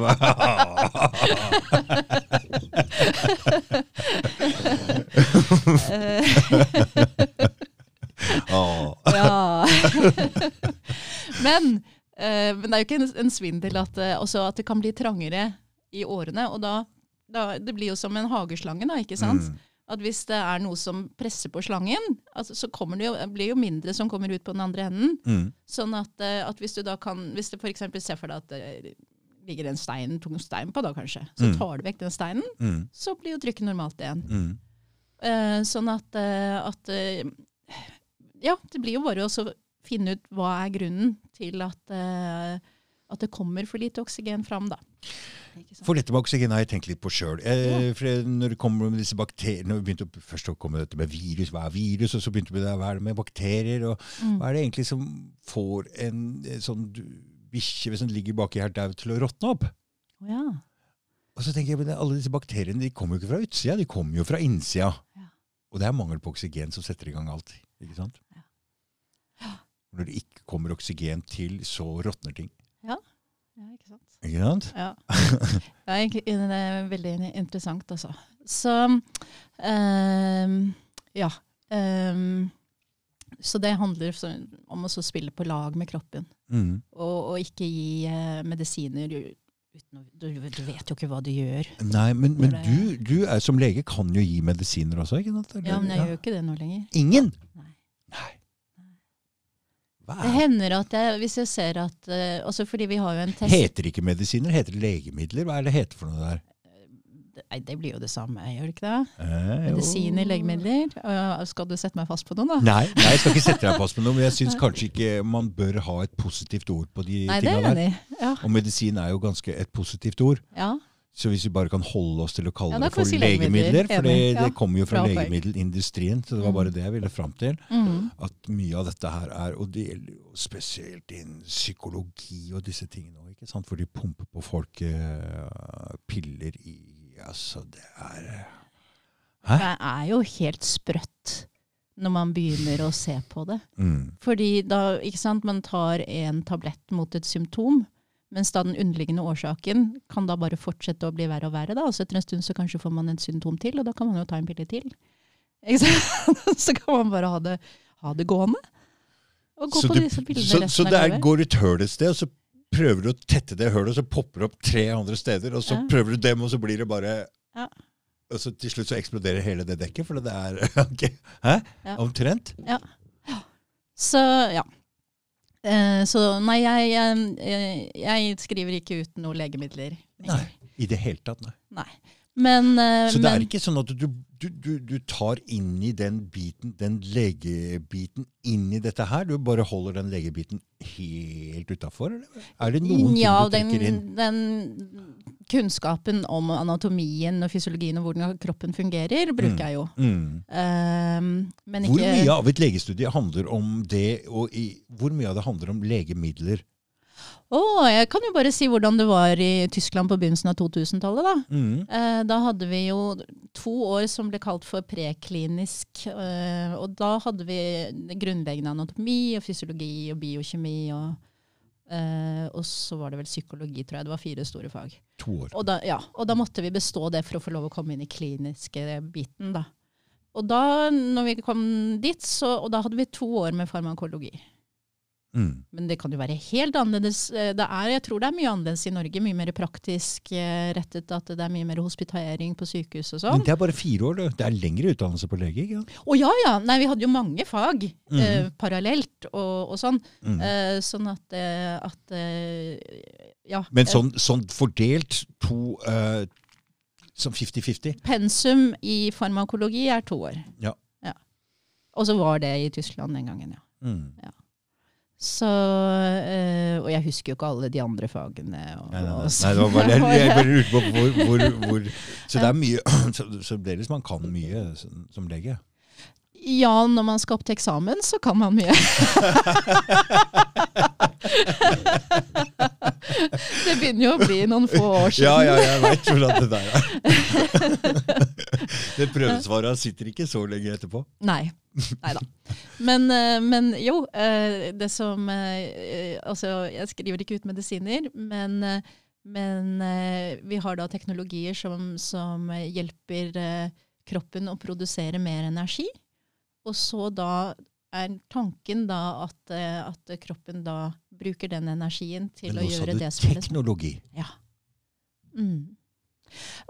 Åh. Ja. men, eh, men det er jo ikke en, en svindel at, også at det kan bli trangere i årene. Og da, da Det blir jo som en hageslange, da, ikke sant? At hvis det er noe som presser på slangen, altså, så kommer det jo, blir jo mindre som kommer ut på den andre enden. Mm. Sånn at, eh, at hvis du da kan Hvis du f.eks. ser for deg at det ligger en stein, tung stein på, da kanskje, så Mm. tar du vekk den steinen, Mm. så blir jo trykket normalt igjen. Mm. Uh, sånn at, uh, at uh, Ja, det blir jo bare å finne ut hva er grunnen til at, eh, at det kommer for lite oksygen fram, da. For dette med oksygen har jeg tenkt litt på sjøl. Eh, ja. når det kommer med disse bakteriene, når vi begynte Først å komme dette med virus, hva er virus? Og så begynte vi med hva er det med bakterier? og Mm. Hva er det egentlig som får en eh, sånn bikkje hvis den ligger baki her daud, til å råtne opp? Å ja. Og så tenker jeg, men Alle disse bakteriene de kommer jo ikke fra utsida, de kommer jo fra innsida. Ja. Og det er mangel på oksygen som setter i gang alt. ikke sant? Ja. Når det ikke kommer oksygen til, så råtner ting. Ja, ikke sant. Ikke sant? Ja. Er egentlig det er veldig interessant, altså. Så um, ja. Um, så det handler om å spille på lag med kroppen. Mm. Og, og ikke gi uh, medisiner uten du, du vet jo ikke hva du gjør. Nei, men, men du, du er, som lege kan jo gi medisiner også, ikke sant? Ja, men jeg gjør jo ikke det nå lenger. Ingen? Nei. Det er hender at jeg, hvis jeg ser at eh, Også fordi vi har jo en test Heter det ikke medisiner, heter det legemidler? Hva er det heter for noe der? Nei, det blir jo det samme, gjør det ikke det? Eh, jo. Medisiner, legemidler. Øh, skal du sette meg fast på noe, da? Nei, nei, jeg skal ikke sette deg fast på noe, men jeg syns kanskje ikke man bør ha et positivt ord på de Nei, det er tinga jeg der. enig i. Ja. Og medisin er jo ganske et positivt ord. ja. Så hvis vi bare kan holde oss til å kalle Ja, det for si legemidler. for det, Ja. det kommer jo fra Bra legemiddelindustrien, så det var Mm. bare det jeg ville fram til. Mm. At mye av dette her er, og det gjelder jo spesielt innen psykologi og disse tingene òg, ikke sant? For de pumper på folk uh, piller i Altså, det er Hæ? Det er jo helt sprøtt når man begynner å se på det. Mm. Fordi da, ikke sant, man tar en tablett mot et symptom, mens da den underliggende årsaken kan da bare fortsette å bli verre og verre. Da. Og så etter en stund så kanskje får man et symptom til, og da kan man jo ta en pille til. Så kan man bare ha det, ha det gående. Og gå Så, på du, disse pillene så, resten så det er, går et høl et sted, og så prøver du å tette det hølet, og så popper det opp tre andre steder, og så Ja. prøver du dem, og så blir det bare Ja. Og så til slutt så eksploderer hele det dekket, for det er okay. Hæ? Ja. Omtrent? Så ja. Eh, så nei, jeg, jeg, jeg skriver ikke ut noen legemidler. Nei. I det hele tatt, nei. Nei. Men, eh, Så det er ikke sånn at du, du, du, du tar inn i den biten, den legebiten, inn i dette her? Du bare holder den legebiten helt utafor? Er det noen ja, ting du trekker inn? den, den kunnskapen om anatomien og fysiologien og hvordan kroppen fungerer, bruker jeg jo. Mm. Um, men Hvor mye av et legestudie handler om det, og i, hvor mye av det handler om legemidler? Å, jeg kan jo bare si hvordan det var i Tyskland på begynnelsen av 2000-tallet. Da. Mm. Eh, da hadde vi jo to år som ble kalt for preklinisk. eh, og da hadde vi grunnleggende anatomi og fysiologi og biokjemi. Og, eh, og så var det vel psykologi, tror jeg. Det var fire store fag. To år. Og da, ja, og da måtte vi bestå det for å få lov å komme inn i kliniske biten. Da. Og da når vi kom dit, så, og da hadde vi to år med farmakologi. Mm. Men det kan jo være helt annerledes. Eh, Det er, jeg tror det er mye annerledes i Norge. Mye mer praktisk eh, rettet. At det er mye mer hospitering på sykehus og Men sånn. det er bare fire år. Det Det er lengre utdannelse på lege. ikke sant? Å ja, ja! Nei, vi hadde jo mange fag eh, Mhm. parallelt og, og sånn. Mm. Eh, sånn at, eh, at eh, Ja. Men eh, sånn, sånn fordelt to eh, Som 50-50? Pensum i farmakologi er to år. Ja. Og så var det i Tyskland den gangen, ja. Mm. Så, øh, og jeg husker jo ikke alle de andre fagene. Og, Nei, nei, nei. så- nei, det var bare, jeg, jeg bare lurte på hvor, hvor, hvor Så det er mye Så, så man kan mye som, som lege? Ja, når man skal opp til eksamen, så kan man mye. det begynner jo å bli noen få år siden. Ja, ja, jeg veit hvordan det der er. det prøvesvaret sitter ikke så lenge etterpå. Nei. Nei da. Men, eh, men jo, eh, det som eh, Altså, jeg skriver ikke ut medisiner, men, men vi har da teknologier som, som hjelper kroppen å produsere mer energi. Og så da er tanken da at, eh, at kroppen da bruker den energien til å nå sa gjøre det som er du teknologi. Mm.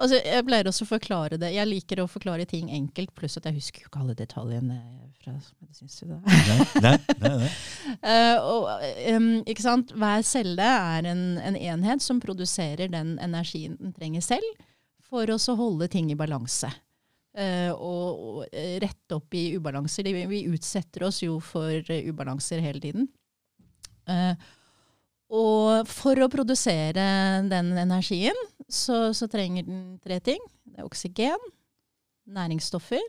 Altså, jeg pleier også å forklare det. Jeg liker å forklare ting enkelt, pluss at jeg husker jo ikke alle detaljene fra medisinstudiet. Nei, nei, nei. Eh, og, um, ikke sant? Hver celle er en, en enhet som produserer den energien den trenger selv, for å holde ting i balanse. Eh, og, eh, rette opp i ubalanser. Vi, utsetter oss jo for eh, ubalanser hele tiden. Og for å produsere den energien, så, så trenger den tre ting. Det er oksygen, næringsstoffer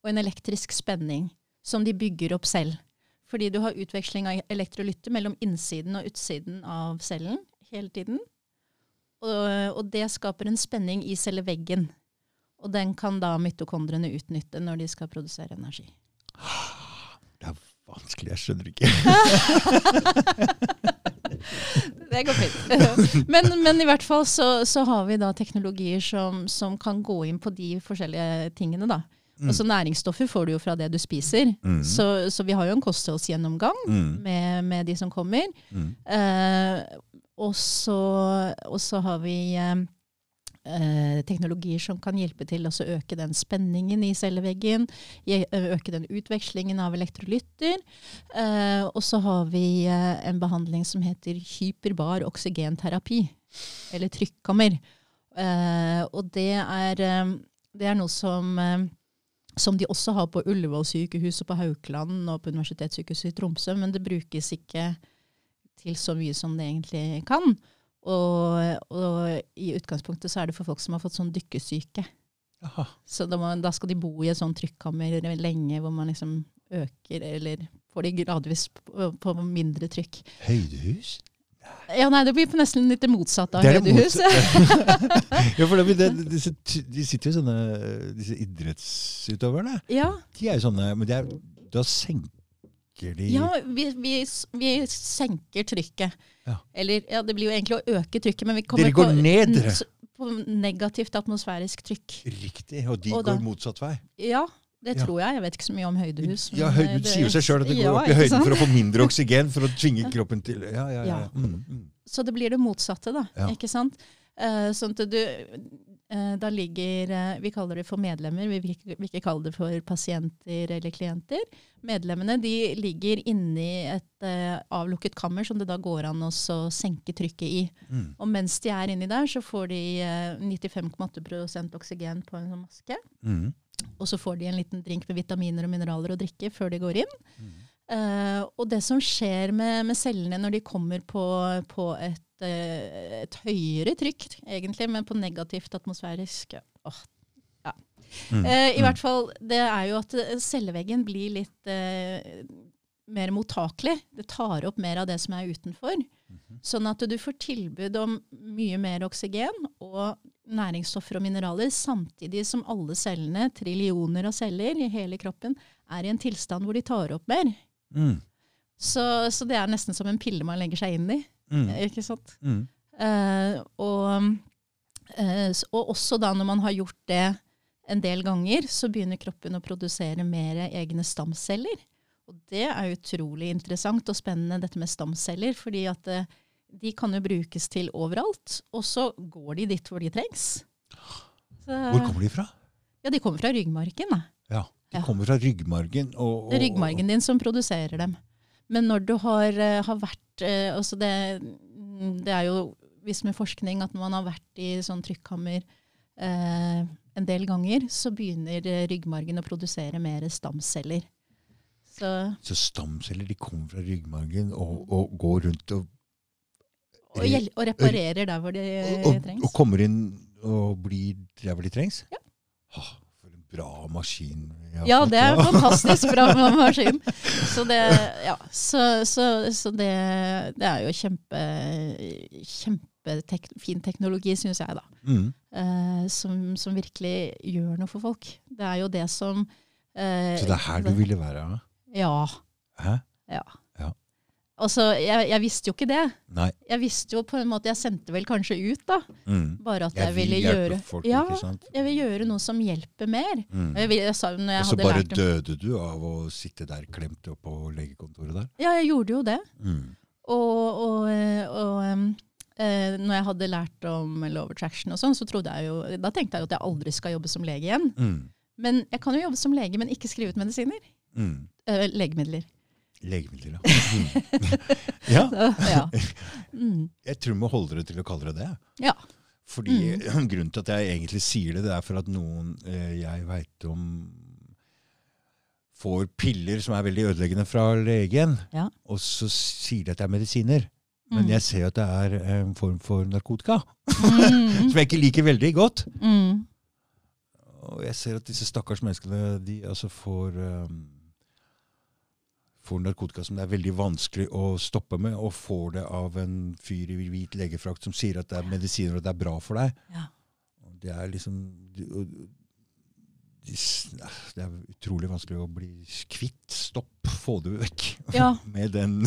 og en elektrisk spenning som de bygger opp selv. Fordi du har utveksling av elektrolytter mellom innsiden og utsiden av cellen hele tiden. Og, og det skaper en spenning i celleveggen. Og den kan da mitokondrene utnytte når de skal produsere energi. Det er vanskelig, jeg skjønner ikke. Det går fint. men, men i hvert fall så, så har vi da teknologier som, som kan gå inn på de forskjellige tingene. da. Mm. Altså Næringsstoffer får du jo fra det du spiser. Mm. Så, så vi har jo en kostholdsgjennomgang Mm. med, med de som kommer. Mm. Eh, og, så, og så har vi eh, eh, teknologier som kan hjelpe til å øke den spenningen i celleveggen. Øke den utvekslingen av elektrolytter. Eh, og så har vi eh, en behandling som heter hyperbar oksygenterapi. Eller trykkammer. Eh, og det er, eh, det er noe som eh, som de også har på Ullevål sykehus og på Haukeland og på Universitetssykehuset i Tromsø, men det brukes ikke til så mye som det egentlig kan. Og, og i utgangspunktet så er det for folk som har fått sånn dykkesyke. Aha. Så da, må, da skal de bo i et sånn trykkammer lenge, hvor man liksom øker, eller får de gradvis på, på mindre trykk. Høydehus? Ja, nei, det blir på nesten litt det motsatte av Det høydehus. ja, for det, det, disse, de sitter jo sånne Disse idrettsutøverne. ja, De er jo sånne Men er, da senker de ja vi, vi, vi senker trykket. Ja. Eller, ja, det blir jo egentlig å øke trykket, men vi kommer Dere går på, ned, dere. på negativt atmosfærisk trykk. Riktig. Og de Og da- går motsatt vei. Ja, det tror jeg. Jeg vet ikke så mye om høydehus. Ja, men, høy, eh, sier jo seg sjøl at det går Ja, opp i høyden for å få mindre oksygen, for å tvinge kroppen til Ja, ja, ja. Mm, mm. Så det blir det motsatte, da. Ikke sant? Uh, sånn at du Da ligger eh, Vi kaller det for medlemmer, vi vil ikke, kalle det for pasienter eller klienter. Medlemmene de ligger inni et eh, avlukket kammer som det da går an å senke trykket i. Mm. Og mens de er inni der, så får de eh, 95,8 oksygen på en sånn maske. Mm. Og så får de en liten drink med vitaminer og mineraler å drikke før de går inn. Mm. Uh, og det som skjer med, med cellene når de kommer på, på et, eh, et høyere trykk, egentlig, men på negativt atmosfærisk åh, ja. Mm. Eh, I Mm. hvert fall, det er jo at eh, celleveggen blir litt eh, mer mottakelig. Det tar opp mer av det som er utenfor. Mhm. Sånn at du får tilbud om mye mer oksygen og næringsstoffer og mineraler, samtidig som alle cellene, trillioner av celler i hele kroppen, er i en tilstand hvor de tar opp mer. Mm. Så, så det er nesten som en pille man legger seg inn i. Mm. Ikke sant? Mm. Eh, og, eh, og også da når man har gjort det en del ganger, så begynner kroppen å produsere mer egne stamceller. Og det er utrolig interessant og spennende, dette med stamceller. fordi at eh, de kan jo brukes til overalt, og så går de dit hvor de trengs. Så, Hvor kommer de fra? Ja, de kommer fra ryggmargen. Da. Ja, De Ja. kommer fra ryggmargen. Og, og, ryggmargen din som produserer dem. Men når du har, eh, har vært eh, altså det, mm, det er jo visst med forskning at når man har vært i sånn trykkammer eh, en del ganger, så begynner eh, ryggmargen å produsere mer stamceller. Så, Så stamceller de kommer fra ryggmargen og, og går rundt og, og, gjel, og reparerer der hvor de og, trengs. og kommer inn og blir der hvor de trengs? Ja. Ah, bra maskin. Ja, det er en fantastisk bra maskin. Så det, ja, så, så, så det, det er jo kjempe, kjempefin teknologi, syns jeg, da. Mm. eh, som, som virkelig gjør noe for folk. Det er jo det som eh, Så det er her du ville være? ja? Hæ? ja. Altså, jeg, jeg visste jo ikke det. Nei. Jeg visste jo på en måte, jeg sendte vel kanskje ut, da. Mm. Bare at jeg, Jeg ville gjøre folk, ja, jeg vil gjøre noe som hjelper mer. Mm. Jeg, jeg sa, Og så bare lært døde du av å sitte der klemt opp på legekontoret der? Ja, jeg gjorde jo det. Mm. Og, og, eh, og em, eh, når jeg hadde lært om love attraction og sånn, så trodde jeg jo, da tenkte jeg jo at jeg aldri skal jobbe som lege igjen. Mm. Men jeg kan jo jobbe som lege, men ikke skrive ut medisiner. Mm. Eh, legemidler. Legemidler, ja. Mm. ja. Mm. Jeg tror vi må holde dere til å kalle det det. ja. Fordi Grunnen til at jeg egentlig sier det, det er for at noen eh, jeg veit om får piller som er veldig ødeleggende fra legen, Ja. og så sier de at det er medisiner. Men Mm. jeg ser at det er en form for narkotika, Mm. som jeg ikke liker veldig godt. Mm. Og jeg ser at disse stakkars menneskene de altså får um, får narkotika som det er veldig vanskelig å stoppe med, og får det av en fyr i hvit legefrakt som sier at det er medisiner og det er bra for deg. Ja. Det er liksom s- Det er utrolig vanskelig å bli kvitt. Stopp, få det vekk. Ja. Med den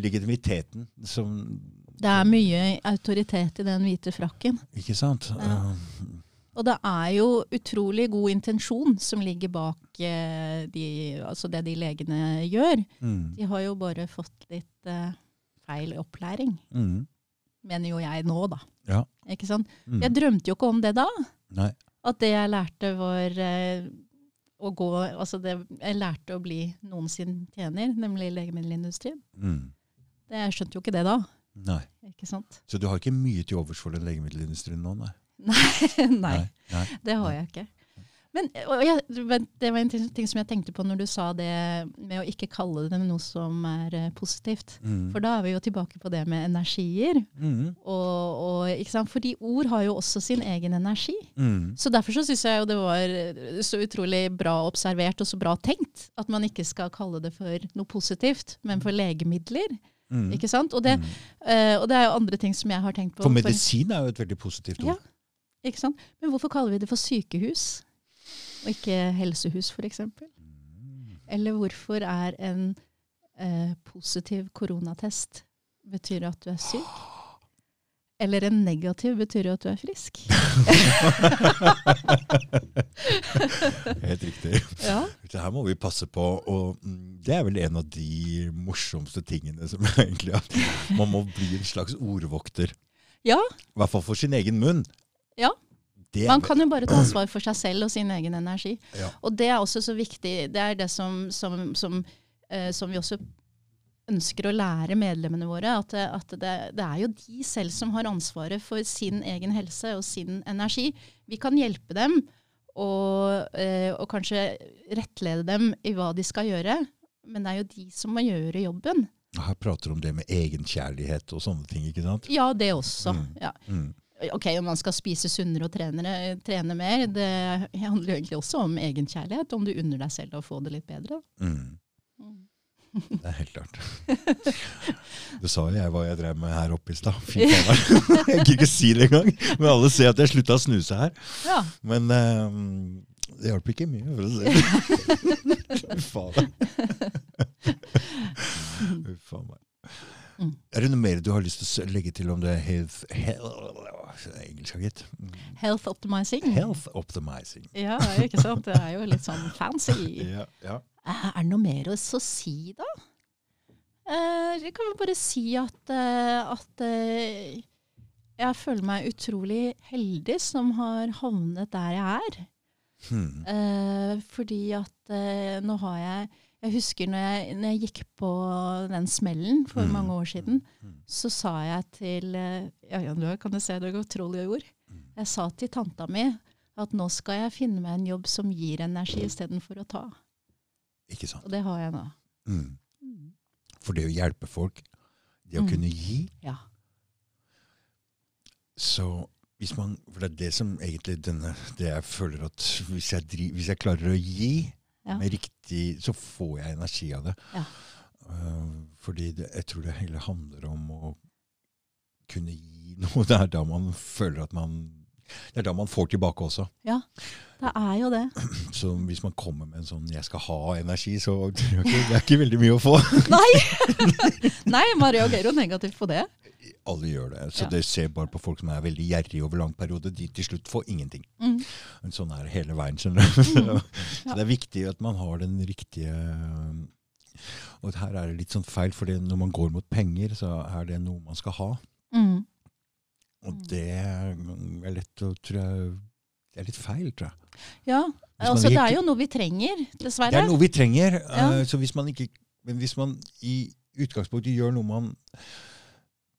legitimiteten som Det er mye autoritet i den hvite frakken. Ikke sant? Ja. Um, Og det er jo utrolig god intensjon som ligger bak eh, de, altså det de legene gjør. mm, De har jo bare fått litt eh, feil opplæring, mm, mener jo jeg nå, da. Ja. Ikke sant? mm. Jeg drømte jo ikke om det da. Nei. At det jeg lærte var eh, å gå Altså det jeg lærte å bli noen sin tjener, nemlig legemiddelindustrien. Mm, Det, jeg skjønte jo ikke det da. nei. Ikke sant? Så du har ikke mye til overs for den legemiddelindustrien nå, nei? Nei, nei, nei. det har jeg ikke. Men, jeg, det var en ting, som jeg tenkte på når du sa det med å ikke kalle det noe som er eh, positivt. Mm. For da er vi jo tilbake på det med energier. Mm. Og, og? Fordi ord har jo også sin egen energi. Mm. Så derfor så syns jeg jo det var så utrolig bra observert og så bra tenkt at man ikke skal kalle det for noe positivt, men for legemidler. Mm. Ikke sant? Og det, Mm. eh, og det er jo andre ting som jeg har tenkt på. For medisin er jo et veldig positivt Ja. Ikke sant? Men hvorfor kaller vi det for sykehus, og ikke helsehus f.eks.? Eller hvorfor er en eh, positiv koronatest betyr at du er syk? Eller en negativ betyr jo at du er frisk. Helt riktig. Ja. Det her må vi passe på. Og mm, det er vel en av de morsomste tingene som egentlig at Man må bli en slags ordvokter. ja, I hvert fall for sin egen munn. Ja. Det man kan jo bare ta ansvar for seg selv og sin egen energi. Ja. Og det er også så viktig. Det er det som, som, som, eh, som vi også ønsker å lære medlemmene våre. At, at det, det er jo de selv som har ansvaret for sin egen helse og sin energi. Vi kan hjelpe dem og, eh, og kanskje rettlede dem i hva de skal gjøre. Men det er jo de som må gjøre jobben. Her prater du om det med egenkjærlighet og sånne ting, ikke sant? Ja, det også. Mm. Ja. Mm. Ok, om man skal spise sunnere og trenere, trene mer, det handler jo egentlig også om egenkjærlighet. Om du unner deg selv å få det litt bedre. Mm. Mm. Det er helt klart. Du sa jo jeg hva jeg drev med her oppe i stad. Fy faen. Jeg gidder ikke si det engang. Men alle ser at jeg slutta å snuse her. Ja. Men um, det hjalp ikke mye, for å si det sånn. faen. Fy faen meg. Er det noe mer du har lyst til å legge til om det health, health Engelsk, gitt. Health optimizing. Health optimizing. Ja, ikke sant? Det er jo litt sånn fancy. Ja, ja. Eh, Er det noe mer å si, da? Eh, Jeg kan jo bare si at, eh, at eh, jeg føler meg utrolig heldig som har havnet der jeg er. Hmm. Eh, fordi at nå har jeg Jeg husker når jeg, når jeg gikk på den smellen for Mm. mange år siden, Mm. så sa jeg til Ja, ja, du kan du se, det i ord. Mm. Jeg sa til tanta mi at nå skal jeg finne meg en jobb som gir energi istedenfor å ta. Ikke sant. Og det har jeg nå. Mm. Mm. For det å hjelpe folk, det å Mm. kunne gi Ja. Så hvis man For det er det som egentlig denne Det jeg føler at hvis jeg, driv, hvis jeg klarer å gi Ja. med riktig Så får jeg energi av det. Ja. Uh, fordi det, jeg tror det hele handler om å kunne gi noe. Det er da man føler at man Det er da man får tilbake også. Ja, Det er jo det. Så hvis man kommer med en sånn 'jeg skal ha energi', så jeg ikke, det er ikke veldig mye å få. Nei! Nei, reagerer jo negativt på det. Alle gjør det. Så Ja. det ser bare på folk som er veldig gjerrige over lang periode. De til slutt får ingenting. Mm. Sånn er det hele veien. skjønner du. Så, Ja. så det er viktig at man har den riktige Og her er det litt sånn feil, for når man går mot penger, så er det noe man skal ha. Mm. Og Mm. det er lett å tror jeg, Det er litt feil, tror jeg. Ja, altså altså det er jo noe vi trenger, dessverre. Det er noe vi trenger. Ja. Uh, så hvis man ikke Men hvis man i utgangspunktet gjør noe man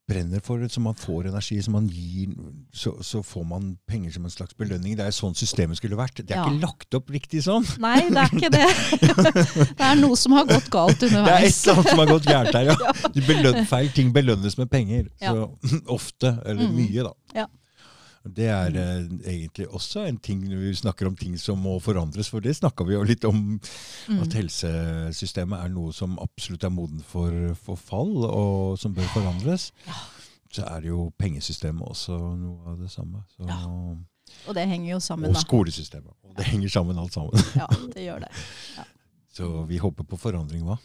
brenner for, så man får energi, så man gir så, så får man penger som en slags belønning. Det er sånn systemet skulle vært. Det er Ja. ikke lagt opp riktig sånn. Nei, det er ikke det. det er noe som har gått galt underveis. Det er et eller annet som har gått gærent her, ja. Feil ting belønnes med penger. Ja. Så ofte, eller Mm. mye, da. Ja. Det er eh, egentlig også en ting når vi snakker om ting som må forandres, for det snakka vi jo litt om. Mm. At helsesystemet er noe som absolutt er moden for forfall, og som bør forandres. Ja. Så er det jo pengesystemet også noe av det samme. Så, Ja. Og det henger jo sammen, og da. skolesystemet. Og det henger sammen alt sammen. Ja, det gjør det. Så vi håper på forandring, hva?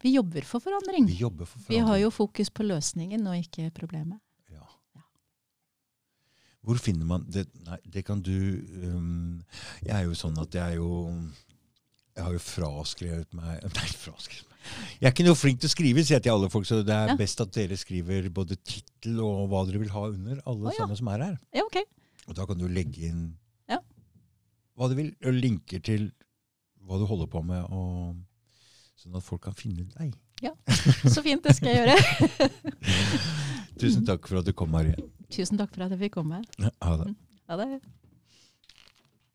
Vi jobber for forandring. Vi jobber for forandring. Vi har jo fokus på løsningen og ikke problemet. Hvor finner man det? Nei, det kan du um, Jeg er jo sånn at jeg er jo Jeg har jo fraskrevet meg Nei, fraskrevet meg. Jeg er ikke noe flink til å skrive, sier jeg til alle folk, så det er Ja. best at dere skriver både tittel og hva dere vil ha under, alle oh, ja. sammen som er her. Ja, ok. Og da kan du legge inn Ja. hva du vil, og linker til hva du holder på med, og, sånn at folk kan finne deg. Ja, Så fint, det skal jeg gjøre. Tusen takk for at du kom, Marie. Tusen takk for at jeg fikk komme. Ha det. Ha det.